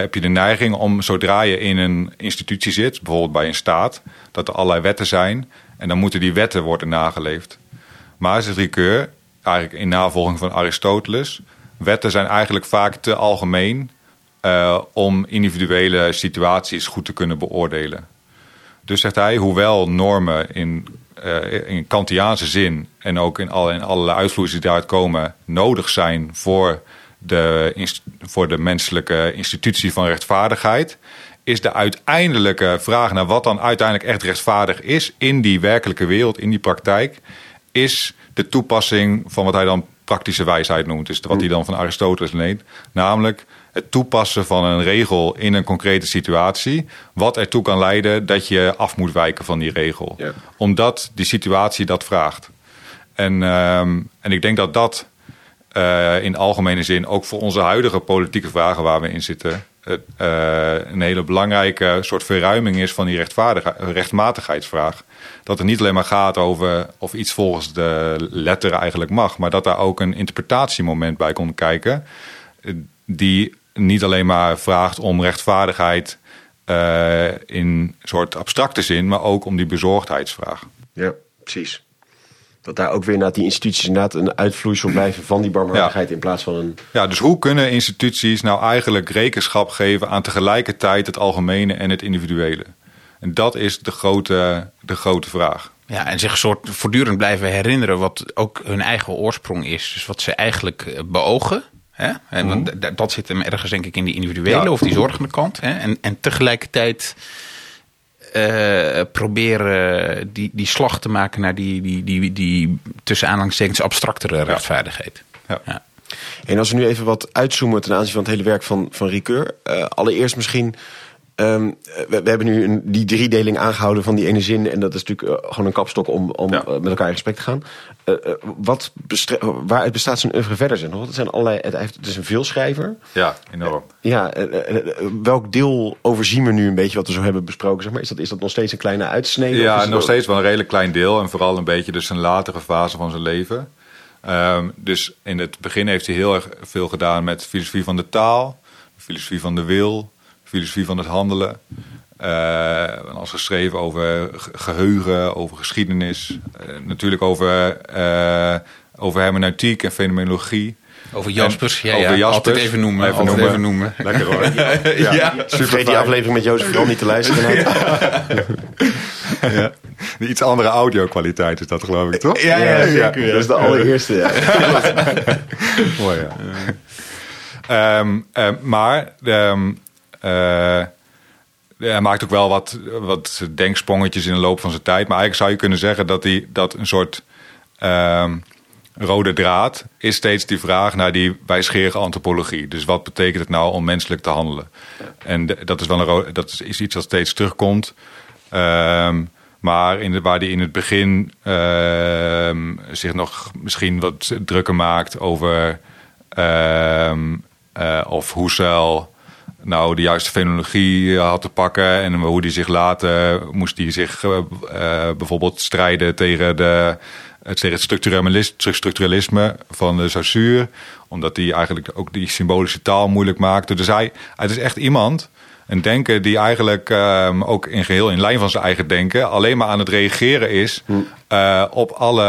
heb je de neiging om zodra je in een institutie zit, bijvoorbeeld bij een staat, dat er allerlei wetten zijn en dan moeten die wetten worden nageleefd. Maar zegt Ricoeur, eigenlijk in navolging van Aristoteles, wetten zijn eigenlijk vaak te algemeen eh, om individuele situaties goed te kunnen beoordelen. Dus zegt hij, hoewel normen in, eh, in Kantiaanse zin en ook in, alle, in allerlei uitvloeisels die daaruit komen nodig zijn voor de, voor de menselijke institutie van rechtvaardigheid, is de uiteindelijke vraag naar wat dan uiteindelijk echt rechtvaardig is in die werkelijke wereld, in die praktijk, is de toepassing van wat hij dan praktische wijsheid noemt. Dus wat hij dan van Aristoteles leent. Namelijk het toepassen van een regel in een concrete situatie. Wat ertoe kan leiden dat je af moet wijken van die regel. Ja. Omdat die situatie dat vraagt. En, ehm, en ik denk dat dat eh, in algemene zin ook voor onze huidige politieke vragen waar we in zitten. Eh, een hele belangrijke soort verruiming is van die rechtmatigheidsvraag. Dat het niet alleen maar gaat over of iets volgens de letter eigenlijk mag, maar dat daar ook een interpretatiemoment bij komt kijken. Die niet alleen maar vraagt om rechtvaardigheid eh, in soort abstracte zin, maar ook om die bezorgdheidsvraag. Ja, precies. Dat daar ook weer naar die instituties inderdaad een uitvloeisel blijven van die barmhartigheid in plaats van een... Ja, dus hoe kunnen instituties nou eigenlijk rekenschap geven aan tegelijkertijd het algemene en het individuele? En dat is de grote, de grote vraag. Ja, en zich soort voortdurend blijven herinneren wat ook hun eigen oorsprong is. Dus wat ze eigenlijk eh, beogen. Hè? En d- dat zit hem ergens denk ik in die individuele Ja. of die zorgende kant. Hè? En, en tegelijkertijd eh, proberen die, die slag te maken naar die, die, die, die tussen aanhalingstekens abstractere rechtvaardigheid. Ja. Ja. En als we nu even wat uitzoomen ten aanzien van het hele werk van, van Ricoeur. eh, allereerst misschien, ehm, we, we hebben nu een, die driedeling aangehouden van die ene zin. En dat is natuurlijk eh, gewoon een kapstok om, om Ja. eh, met elkaar in gesprek te gaan. Eh, wat waaruit bestaat zijn oeuvre verder zijn? Het, zijn allerlei, het, is een veelschrijver. Ja, enorm. Ja, welk deel overzien we nu een beetje wat we zo hebben besproken? Zeg maar? is, dat, is dat nog steeds een kleine uitsnede? Ja, nog wel- steeds wel een redelijk klein deel. En vooral een beetje dus een latere fase van zijn leven. Ehm, dus in het begin heeft hij heel erg veel gedaan met filosofie van de taal, filosofie van de wil, filosofie van het handelen. Eh, en als geschreven over ge- geheugen, over geschiedenis, eh, natuurlijk over, eh, over hermeneutiek en fenomenologie. Over Jaspers, ja, over ja, Jaspers. altijd even noemen. Even altijd noemen. even noemen. Lekker hoor. Ja. Vergeet die aflevering met Jozef vooral niet te luisteren. ja. Iets andere audio-kwaliteit is dat geloof ik, toch? Ja, ja, zeker. Dat is de allereerste. Ja. Mooi, ja. Ehm, ehm, maar ehm, eh, hij maakt ook wel wat, wat denksprongetjes in de loop van zijn tijd. Maar eigenlijk zou je kunnen zeggen dat, hij, dat een soort ehm, rode draad is steeds die vraag naar die wijsgerige antropologie. Dus wat betekent het nou om menselijk te handelen? En dat is wel een ro- dat is- iets dat steeds terugkomt. Ehm, maar in de, waar hij in het begin ehm, zich nog misschien wat drukker maakt over ehm, eh, of Husserl nou de juiste fenomenologie had te pakken en hoe die zich later moest die zich eh, eh, bijvoorbeeld strijden tegen de het tegen het structuralisme van de Saussure, omdat hij eigenlijk ook die symbolische taal moeilijk maakte. Dus hij, het is echt iemand, een denker die eigenlijk ehm, ook in geheel in lijn van zijn eigen denken alleen maar aan het reageren is eh, op alle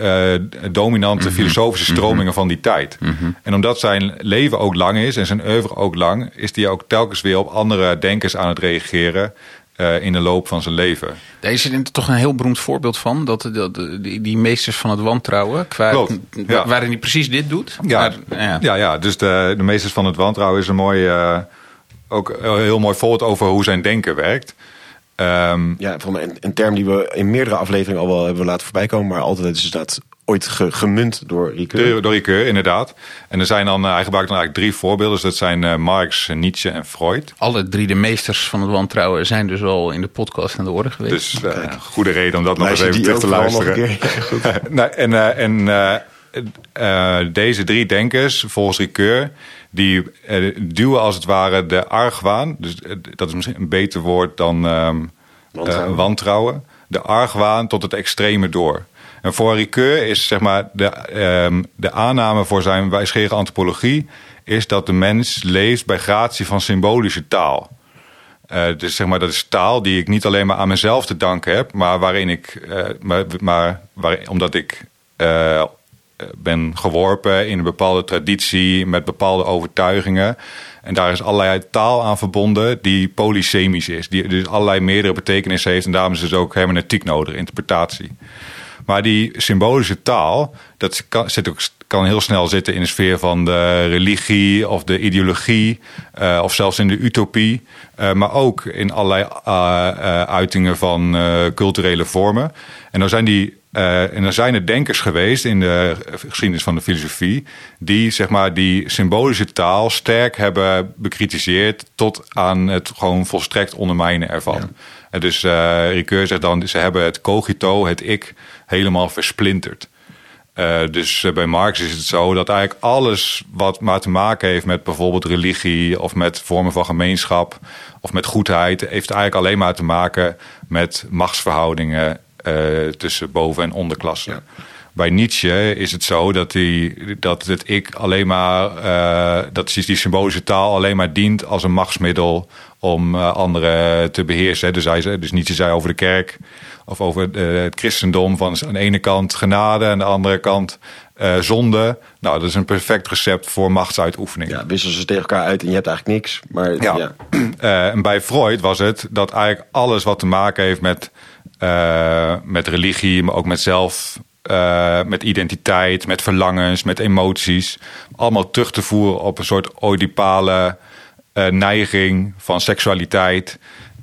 eh, dominante filosofische stromingen van die tijd. En omdat zijn leven ook lang is en zijn oeuvre ook lang, is hij ook telkens weer op andere denkers aan het reageren. eh, in de loop van zijn leven. Daar is er toch een heel beroemd voorbeeld van. Dat, dat die, die meesters van het wantrouwen. Qua, Klopt, ja. Waarin hij precies dit doet. Ja, Maar, ja. ja. ja, dus de, de meesters van het wantrouwen is een mooi, eh, ook een heel mooi voorbeeld over hoe zijn denken werkt. Ehm, Ja, een, een term die we in meerdere afleveringen al wel hebben laten voorbij komen. Maar altijd is dat ooit ge- gemunt door Ricoeur. door, Ricoeur, inderdaad. En er zijn dan, eh, hij gebruikt dan eigenlijk drie voorbeelden. Dus dat zijn eh, Marx, Nietzsche en Freud. Alle drie de meesters van het wantrouwen zijn dus al in de podcast aan de orde geweest. Dus eh, goede reden om dat nog eens even terug te luisteren. een keer. Ja, goed. Nou, en eh, en eh, deze drie denkers, volgens Ricoeur, die eh, duwen als het ware de argwaan. Dus eh, dat is misschien een beter woord dan ehm, Wantrouwen. wantrouwen. De argwaan tot het extreme door. En voor Ricoeur is zeg maar de, ehm, de aanname voor zijn wijsgerige antropologie is dat de mens leeft bij gratie van symbolische taal. Dus zeg maar, dat is taal die ik niet alleen maar aan mezelf te danken heb, maar waarin ik, maar, maar omdat ik ben geworpen in een bepaalde traditie met bepaalde overtuigingen. En daar is allerlei taal aan verbonden die polysemisch is, die dus allerlei meerdere betekenissen heeft. En daarom is dus ook hermeneutiek nodig, interpretatie. Maar die symbolische taal, dat kan, zit ook, kan heel snel zitten in de sfeer van de religie of de ideologie, eh, of zelfs in de utopie. eh, maar ook in allerlei eh, eh, uitingen van eh, culturele vormen. En dan zijn die. Eh, en er zijn er denkers geweest in de geschiedenis van de filosofie. die zeg maar die symbolische taal sterk hebben bekritiseerd. tot aan het gewoon volstrekt ondermijnen ervan. En dus eh Ricoeur zegt dan: ze hebben het cogito, het ik, helemaal versplinterd. Eh, dus bij Marx is het zo dat eigenlijk alles wat maar te maken heeft met bijvoorbeeld religie of met vormen van gemeenschap of met goedheid, heeft eigenlijk alleen maar te maken met machtsverhoudingen eh, tussen boven- en onderklasse. Bij Nietzsche is het zo dat, die, dat het ik alleen maar, eh, dat die symbolische taal alleen maar dient als een machtsmiddel om eh, anderen te beheersen. Dus, hij, dus Nietzsche zei over de kerk of over het christendom van aan de ene kant genade en aan de andere kant zonde. Nou, dat is een perfect recept voor machtsuitoefening. Ja, wisselen ze tegen elkaar uit en je hebt eigenlijk niks. Maar ja, Ja. En bij Freud was het dat eigenlijk alles wat te maken heeft met, eh, met religie, maar ook met zelf, eh, met identiteit, met verlangens, met emoties, allemaal terug te voeren op een soort oedipale eh, neiging van seksualiteit.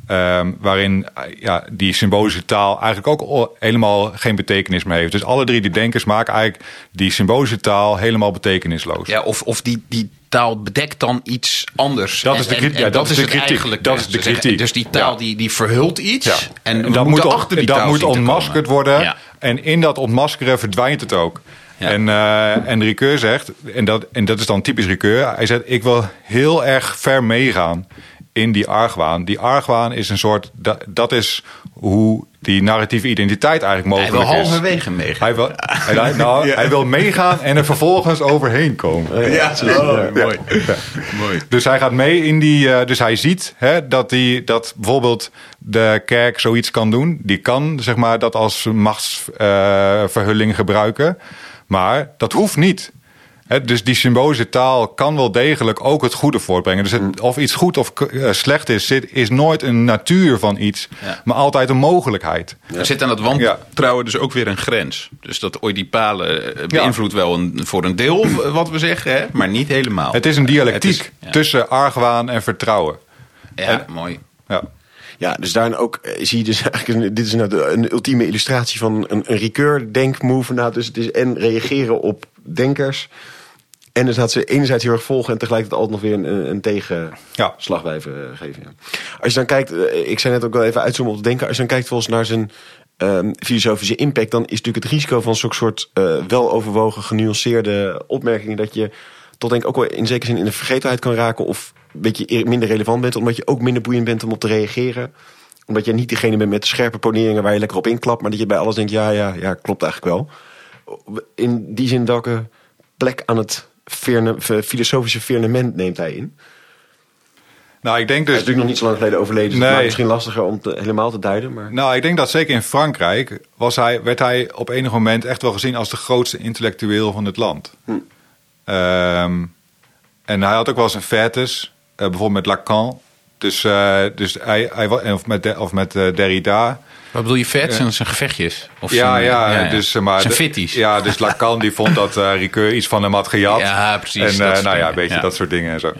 Ehm, waarin eh, ja, die symbolische taal eigenlijk ook helemaal geen betekenis meer heeft. Dus alle drie die denkers maken eigenlijk die symbolische taal helemaal betekenisloos. Ja, of, of die, die taal bedekt dan iets anders. Dat En- is de en- kritiek. en Ja, dat is de kritiek. eigenlijk. Dat is de kritiek. Dus die taal Ja. die, die verhult iets. Ja. En, we dat moet, achter die dat taal moet ontmaskerd worden. En in dat ontmaskeren verdwijnt het ook. En, eh en Ricoeur zegt, en dat, en dat is dan typisch Ricoeur... hij zegt, ik wil heel erg ver meegaan in die argwaan. Die argwaan is een soort... dat, dat is hoe die narratieve identiteit eigenlijk Hij mogelijk wil is. halverwege meegaan. Hij wil, hij, nou, hij wil meegaan en er vervolgens overheen komen. Ja, oh, mooi. mooi. Dus hij gaat mee in die. eh, dus hij ziet hè, dat, die, dat bijvoorbeeld de kerk zoiets kan doen. Die kan zeg maar dat als machtsverhulling gebruiken. Maar dat hoeft niet. Hè, dus die symbolische taal kan wel degelijk ook het goede voortbrengen. Dus het, of iets goed of eh, slecht is, zit, is nooit een natuur van iets, Ja. maar altijd een mogelijkheid. Er zit aan het wantrouwen dus ook weer een grens. Dus dat oedipale eh, beïnvloedt wel een, voor een deel eh, wat we zeggen, hè, maar niet helemaal. Het is een dialectiek is- ja. tussen argwaan en vertrouwen. Ja, mooi. Ja. Ja, dus daarin ook eh, zie je dus eigenlijk, een- dit is nou de- een ultieme illustratie van een, een recur denkmove. Nou, dus het is en reageren op denkers. En dus dat ze enerzijds heel erg volgen en tegelijkertijd altijd nog weer een, een tegenslag blijven eh, geven. Ja. Als je dan kijkt, eh, ik zei net ook wel even uitzoomen op te denken. Als je dan kijkt volgens naar zijn ehm, filosofische impact, dan is natuurlijk het risico van zo'n soort eh, weloverwogen, genuanceerde opmerkingen dat je tot denk ik ook wel in zekere zin in de vergetelheid kan raken of een beetje minder relevant bent, omdat je ook minder boeiend bent om op te reageren omdat je niet degene bent met scherpe poneringen waar je lekker op inklapt, maar dat je bij alles denkt, ja, ja, ja, klopt eigenlijk wel. In die zin, welke plek aan het f- filosofische firmament neemt hij in? Nou, ik denk Hij dus is natuurlijk nog niet zo lang geleden overleden, dus Nee. het misschien lastiger om helemaal te duiden. Maar... Nou, ik denk dat zeker in Frankrijk was hij, werd hij op enig moment echt wel gezien als de grootste intellectueel van het land. Ehm, en hij had ook wel zijn fetes, eh, bijvoorbeeld met Lacan. Dus, eh, dus hij, hij, of met, de- of met eh, Derrida. Wat bedoel je vet? Zijn, zijn gevechtjes? Of Ja, zijn, ja, dus eh, maar Zijn fitties. Ja, dus Lacan die vond dat eh Ricoeur iets van hem had gejat. Ja, precies, En eh, nou ja, een beetje ja. dat soort dingen en zo.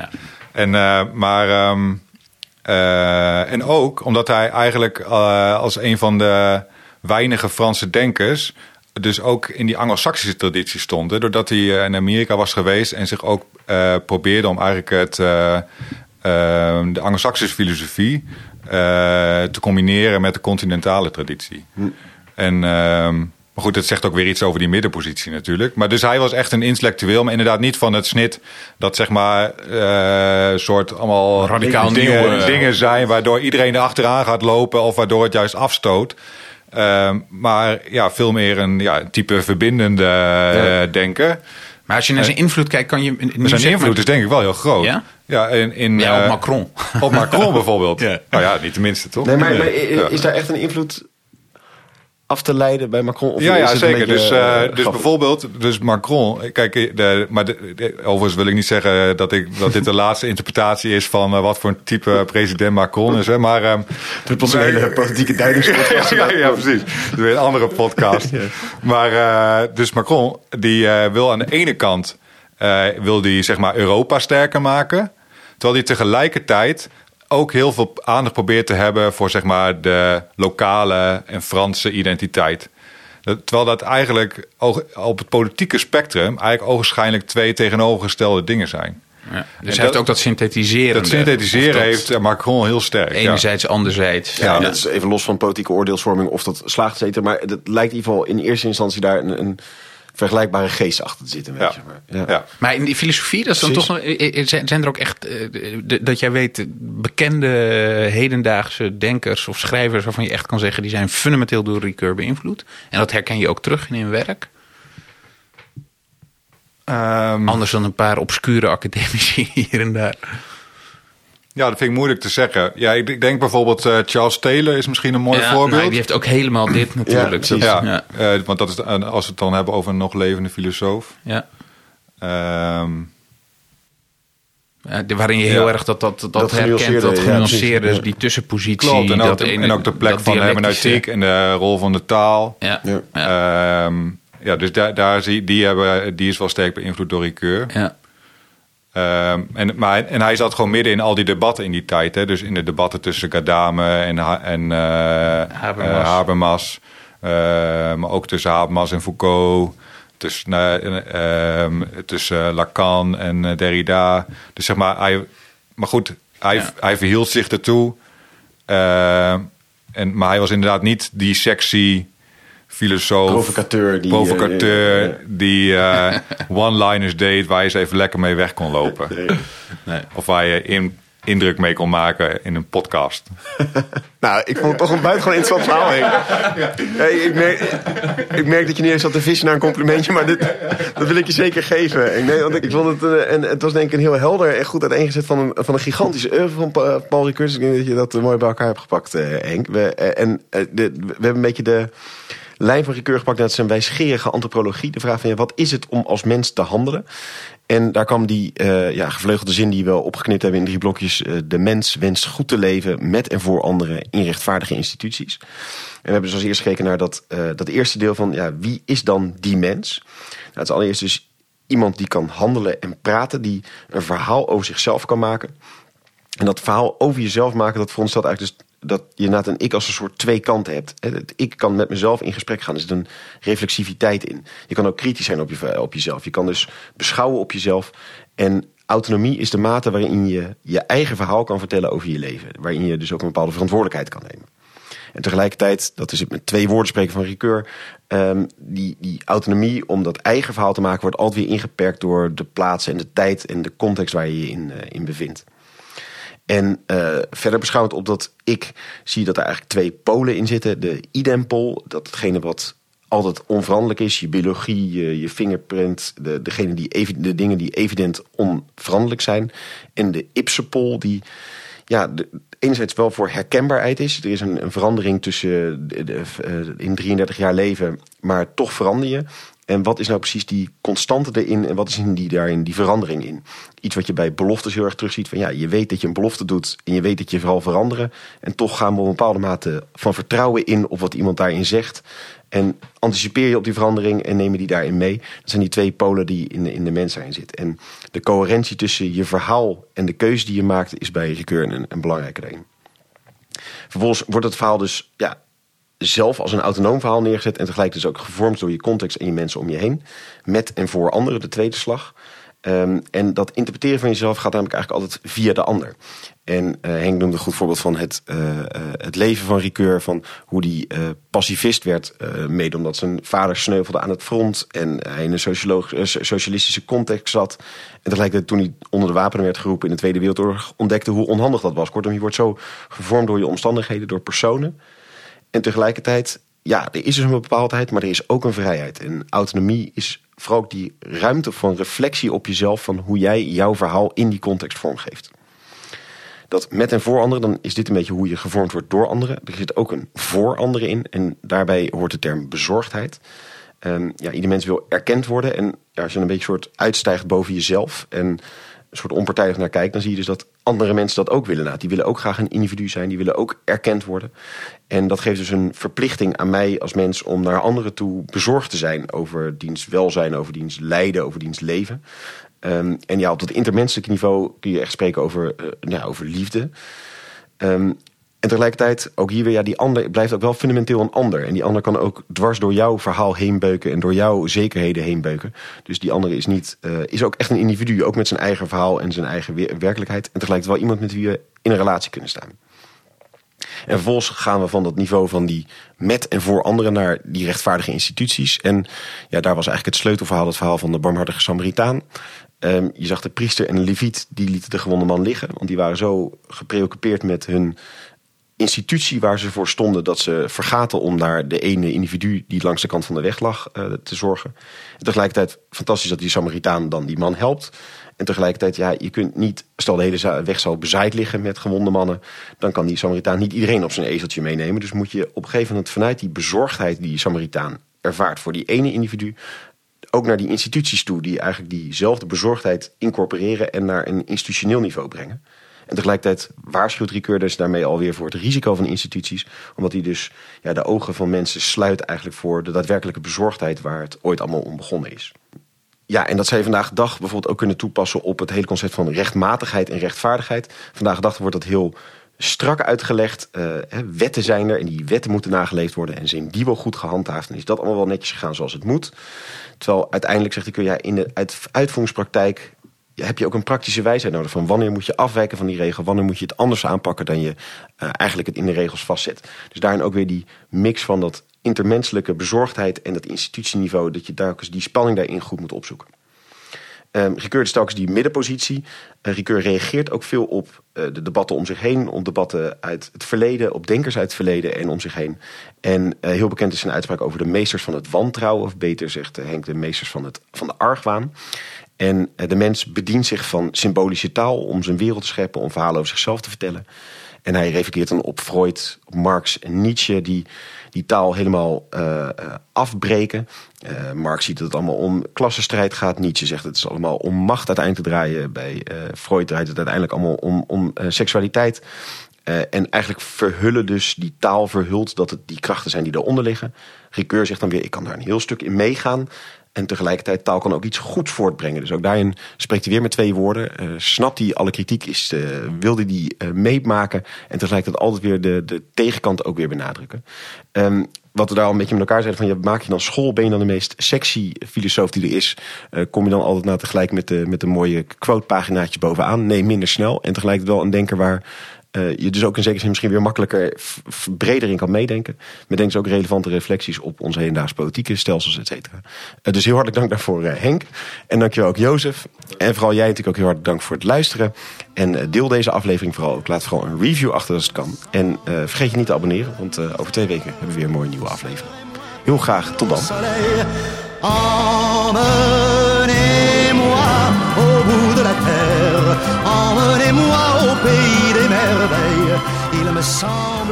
En eh, maar ehm, eh, en ook omdat hij eigenlijk eh, als een van de weinige Franse denkers dus ook in die Anglo-Saxische traditie stond. Doordat hij eh, in Amerika was geweest en zich ook eh, probeerde om eigenlijk het, eh, eh, de Anglo-Saxische filosofie eh, te combineren met de continentale traditie. En ehm, maar goed, het zegt ook weer iets over die middenpositie natuurlijk. Maar dus hij was echt een intellectueel, maar inderdaad niet van het snit dat zeg maar eh soort allemaal Radicaal dingen, nieuw, dingen zijn waardoor iedereen erachteraan gaat lopen of waardoor het juist afstoot. Ehm, maar ja, veel meer een ja, type verbindende eh, denken. Maar als je naar zijn invloed kijkt, kan je... Maar zijn invloed maar- is denk ik wel heel groot. Ja? Ja, in, in, Ja, op eh, Macron. Op Macron bijvoorbeeld. Ja. Nou ja, niet tenminste toch? Nee, maar, is daar echt een invloed af te leiden bij Macron? Of ja, ja zeker. beetje, Dus, eh, eh, dus bijvoorbeeld, dus Macron. Kijk, de, maar de, de- overigens wil ik niet zeggen dat, ik, dat dit de laatste interpretatie is van eh, wat voor een type president Macron is. Hè, maar, ehm, Het een hele politieke duidingspodcast. ja, ja, precies. Dat is weer een andere podcast. Maar eh, dus Macron, die eh, wil aan de ene kant eh, wil die, zeg maar Europa sterker maken. Terwijl hij tegelijkertijd ook heel veel aandacht probeert te hebben voor zeg maar de lokale en Franse identiteit. Terwijl dat eigenlijk op het politieke spectrum eigenlijk ogenschijnlijk twee tegenovergestelde dingen zijn. Ja. Dus hij heeft ook dat synthetiseren. Dat synthetiseren heeft Macron heel sterk. ja. Enerzijds, anderzijds. Ja, Ja. dat is even los van politieke oordeelsvorming of dat slaagt zeker. Maar het lijkt in ieder geval in eerste instantie daar een, een vergelijkbare geest achter te zitten. Weet Ja. je. Ja. Ja. Maar in die filosofie, dat is dan Precies. toch nog, eh, eh, zijn er ook echt, eh, dat jij weet, bekende hedendaagse denkers of schrijvers waarvan je echt kan zeggen, die zijn fundamenteel door Ricoeur beïnvloed. En dat herken je ook terug in hun werk. Ehm, Anders dan een paar obscure academici hier en daar. Ja, dat vind ik moeilijk te zeggen. Ja, ik denk bijvoorbeeld eh, Charles Taylor is misschien een mooi Ja, voorbeeld. nou, die heeft ook helemaal dit natuurlijk. Dat- ja, ja. eh, want dat is een- als we het dan hebben over een nog levende filosoof. ja. Ehm, Ja, de- waarin je heel Ja. erg dat, dat, dat, Dat herkent, dat ja, genuanceerde, ja. die tussenpositie. klopt, en ook, dat de, en ook de plek van de hermeneutiek en de rol van de taal. Ja, Ja. ja. Ehm, ja, dus daar, daar zie, die, hebben, die is wel sterk beïnvloed door Ricoeur. ja. Ehm, en, maar, en hij zat gewoon midden in al die debatten in die tijd. Hè? Dus in de debatten tussen Gadame en, en eh, Habermas. eh, Habermas. Eh, maar ook tussen Habermas en Foucault. Tussen, eh, ehm, tussen Lacan en Derrida. Dus zeg maar, hij, maar goed, hij, Ja. hij verhield zich ertoe. Ehm, en, maar hij was inderdaad niet die sexy filosoof. Provocateur die, provocateur eh, eh, die eh, one-liners deed waar je ze even lekker mee weg kon lopen. Nee. Of waar je in, indruk mee kon maken in een podcast. Nou, ik vond het toch een buitengewoon interessant verhaal. Hey, ik, merk, ik merk dat je niet eens zat te vissen naar een complimentje, maar dit, dat wil ik je zeker geven. Ik, nee, want ik, ik vond het, eh, en het was denk ik een heel helder en goed uiteengezet van een, van een gigantische oeuvre van Pa- Paul Ricoeur. Dus ik denk dat je dat mooi bij elkaar hebt gepakt, eh, Henk. We, en de, we hebben een beetje de Ricoeur gepakt naar zijn wijsgerige antropologie. De vraag van ja, wat is het om als mens te handelen? En daar kwam die eh, ja, gevleugelde zin die we opgeknipt hebben in drie blokjes. eh, de mens wenst goed te leven met en voor anderen in rechtvaardige instituties. En we hebben dus als eerst gekeken naar dat, eh, dat eerste deel van ja, wie is dan die mens? Nou, het is allereerst dus iemand die kan handelen en praten, die een verhaal over zichzelf kan maken. En dat verhaal over jezelf maken, dat veronderstelt eigenlijk dus dat je inderdaad een ik als een soort twee kanten hebt. Het ik kan met mezelf in gesprek gaan. Er zit een reflexiviteit in. Je kan ook kritisch zijn op, je, op jezelf. Je kan dus beschouwen op jezelf. En autonomie is de mate waarin je je eigen verhaal kan vertellen over je leven. Waarin je dus ook een bepaalde verantwoordelijkheid kan nemen. En tegelijkertijd, dat is het met twee woorden spreken van Ricoeur... ehm, die, die autonomie om dat eigen verhaal te maken... wordt altijd weer ingeperkt door de plaats en de tijd... en de context waar je je in, eh, in bevindt. En eh, verder beschouwd op dat ik zie dat er eigenlijk twee polen in zitten. De idempol, dat hetgene wat altijd onveranderlijk is. Je biologie, je, je fingerprint, de, degene die de dingen die evident onveranderlijk zijn. En de ipsepol, die ja, de- enerzijds wel voor herkenbaarheid is. Er is een, een verandering tussen de, uh, in 33 jaar leven, maar toch verander je. En wat is nou precies die constante erin en wat is in die, daarin die verandering in? Iets wat je bij beloftes heel erg terugziet. Van ja, je weet dat je een belofte doet en je weet dat je vooral veranderen. En toch gaan we op een bepaalde mate van vertrouwen in op wat iemand daarin zegt. En anticipeer je op die verandering en neem je die daarin mee. Dat zijn die twee polen die in de, in de mens zijn zitten. En de coherentie tussen je verhaal en de keuze die je maakt is bij Recur een, een belangrijke ding. Vervolgens wordt het verhaal dus ja, zelf als een autonoom verhaal neergezet en tegelijk dus ook gevormd door je context en je mensen om je heen. Met en voor anderen, de tweede slag. Um, en dat interpreteren van jezelf gaat namelijk eigenlijk altijd via de ander. En uh, Henk noemde een goed voorbeeld van het, uh, uh, het leven van Ricoeur. Van hoe die pacifist werd, mede omdat zijn vader sneuvelde aan het front. En hij in een socialistische context zat. En tegelijkertijd toen hij onder de wapenen werd geroepen in de Tweede Wereldoorlog... ontdekte hoe onhandig dat was. Kortom, je wordt zo gevormd door je omstandigheden, door personen. En tegelijkertijd, ja, er is dus een bepaaldheid, maar er is ook een vrijheid. En autonomie is vooral ook die ruimte van reflectie op jezelf... van hoe jij jouw verhaal in die context vormgeeft. Dat met en voor anderen, dan is dit een beetje hoe je gevormd wordt door anderen. Er zit ook een voor anderen in en daarbij hoort de term bezorgdheid. Um, ja, ieder mens wil erkend worden en ja, als je een beetje soort uitstijgt boven jezelf... en soort onpartijdig naar kijkt, dan zie je dus dat andere mensen dat ook willen. Nou, die willen ook graag een individu zijn, die willen ook erkend worden. En dat geeft dus een verplichting aan mij als mens om naar anderen toe bezorgd te zijn over diens welzijn, over diens lijden, over diens leven. Um, en ja, op dat intermenselijk niveau kun je echt spreken over, uh, ja, over liefde. Um, en tegelijkertijd, ook hier weer, ja, die ander blijft ook wel fundamenteel een ander. En die ander kan ook dwars door jouw verhaal heen beuken en door jouw zekerheden heen beuken. Dus die andere is, niet, uh, is ook echt een individu, ook met zijn eigen verhaal en zijn eigen werkelijkheid. En tegelijkertijd wel iemand met wie we in een relatie kunnen staan. En vervolgens gaan we van dat niveau van die met en voor anderen naar die rechtvaardige instituties. En ja, daar was eigenlijk het sleutelverhaal, het verhaal van de barmhartige Samaritaan. Um, je zag de priester en de leviet, die lieten de gewonde man liggen. Want die waren zo gepreoccupeerd met hun institutie waar ze voor stonden... dat ze vergaten om naar de ene individu die langs de kant van de weg lag uh, te zorgen. En tegelijkertijd fantastisch dat die Samaritaan dan die man helpt. En tegelijkertijd, ja, je kunt niet... Stel de hele weg zal bezaaid liggen met gewonde mannen... dan kan die Samaritaan niet iedereen op zijn ezeltje meenemen. Dus moet je op een gegeven moment vanuit die bezorgdheid... die, die Samaritaan ervaart voor die ene individu ook naar die instituties toe... die eigenlijk diezelfde bezorgdheid incorporeren... en naar een institutioneel niveau brengen. En tegelijkertijd waarschuwt Ricoeur dus daarmee alweer voor het risico van instituties. Omdat hij dus ja, de ogen van mensen sluit eigenlijk voor de daadwerkelijke bezorgdheid... waar het ooit allemaal om begonnen is. Ja, en dat zou je vandaag dag bijvoorbeeld ook kunnen toepassen... op het hele concept van rechtmatigheid en rechtvaardigheid. Vandaag de dag wordt dat heel strak uitgelegd. Uh, wetten zijn er en die wetten moeten nageleefd worden. En zijn die wel goed gehandhaafd. En is dat allemaal wel netjes gegaan zoals het moet. Terwijl uiteindelijk zegt ik, ja, in de uitvoeringspraktijk heb je ook een praktische wijsheid nodig. Van wanneer moet je afwijken van die regel. Wanneer moet je het anders aanpakken dan je uh, eigenlijk het in de regels vastzet. Dus daarin ook weer die mix van dat intermenselijke bezorgdheid en dat institutieniveau. Dat je daar eens die spanning daarin goed moet opzoeken. Um, Ricœur is telkens die middenpositie. Uh, reageert ook veel op uh, de debatten om zich heen. Op debatten uit het verleden, op denkers uit het verleden en om zich heen. En heel bekend is zijn uitspraak over de meesters van het wantrouwen. Of beter zegt Henk, de meesters van, het, van de argwaan. En de mens bedient zich van symbolische taal om zijn wereld te scheppen, om verhalen over zichzelf te vertellen. En hij refereert dan op Freud, Marx en Nietzsche, die die taal helemaal uh, afbreken. Uh, Marx ziet dat het allemaal om klassenstrijd gaat. Nietzsche zegt dat het is allemaal om macht uiteindelijk te draaien. Bij Freud draait het uiteindelijk allemaal om, om seksualiteit. en eigenlijk verhullen dus, die taal verhult dat het die krachten zijn die eronder liggen. Ricoeur zegt dan weer, ik kan daar een heel stuk in meegaan. En tegelijkertijd taal kan ook iets goeds voortbrengen. Dus ook daarin spreekt hij weer met twee woorden. Uh, snapt hij alle kritiek, is, uh, wilde die uh, meemaken. En tegelijkertijd altijd weer de, de tegenkant ook weer benadrukken. Um, wat we daar al een beetje met elkaar zeiden: van ja, maak je dan school? Ben je dan de meest sexy filosoof die er is? kom je dan altijd na tegelijk met de, met de mooie quote-paginaatje bovenaan? Nee, minder snel. En tegelijkertijd wel een denker waar uh, je dus ook in zekere zin misschien weer makkelijker breder in kan meedenken. Met denk ik ook relevante reflecties op onze hedendaagse politieke stelsels, et cetera. Uh, dus heel hartelijk dank daarvoor uh, Henk. En dankjewel ook Jozef. En vooral jij natuurlijk ook heel hartelijk dank voor het luisteren. En deel deze aflevering vooral ook. Laat vooral een review achter als het kan. En vergeet je niet te abonneren, want over twee weken hebben we weer een mooie nieuwe aflevering. Heel graag, tot dan. De terre. song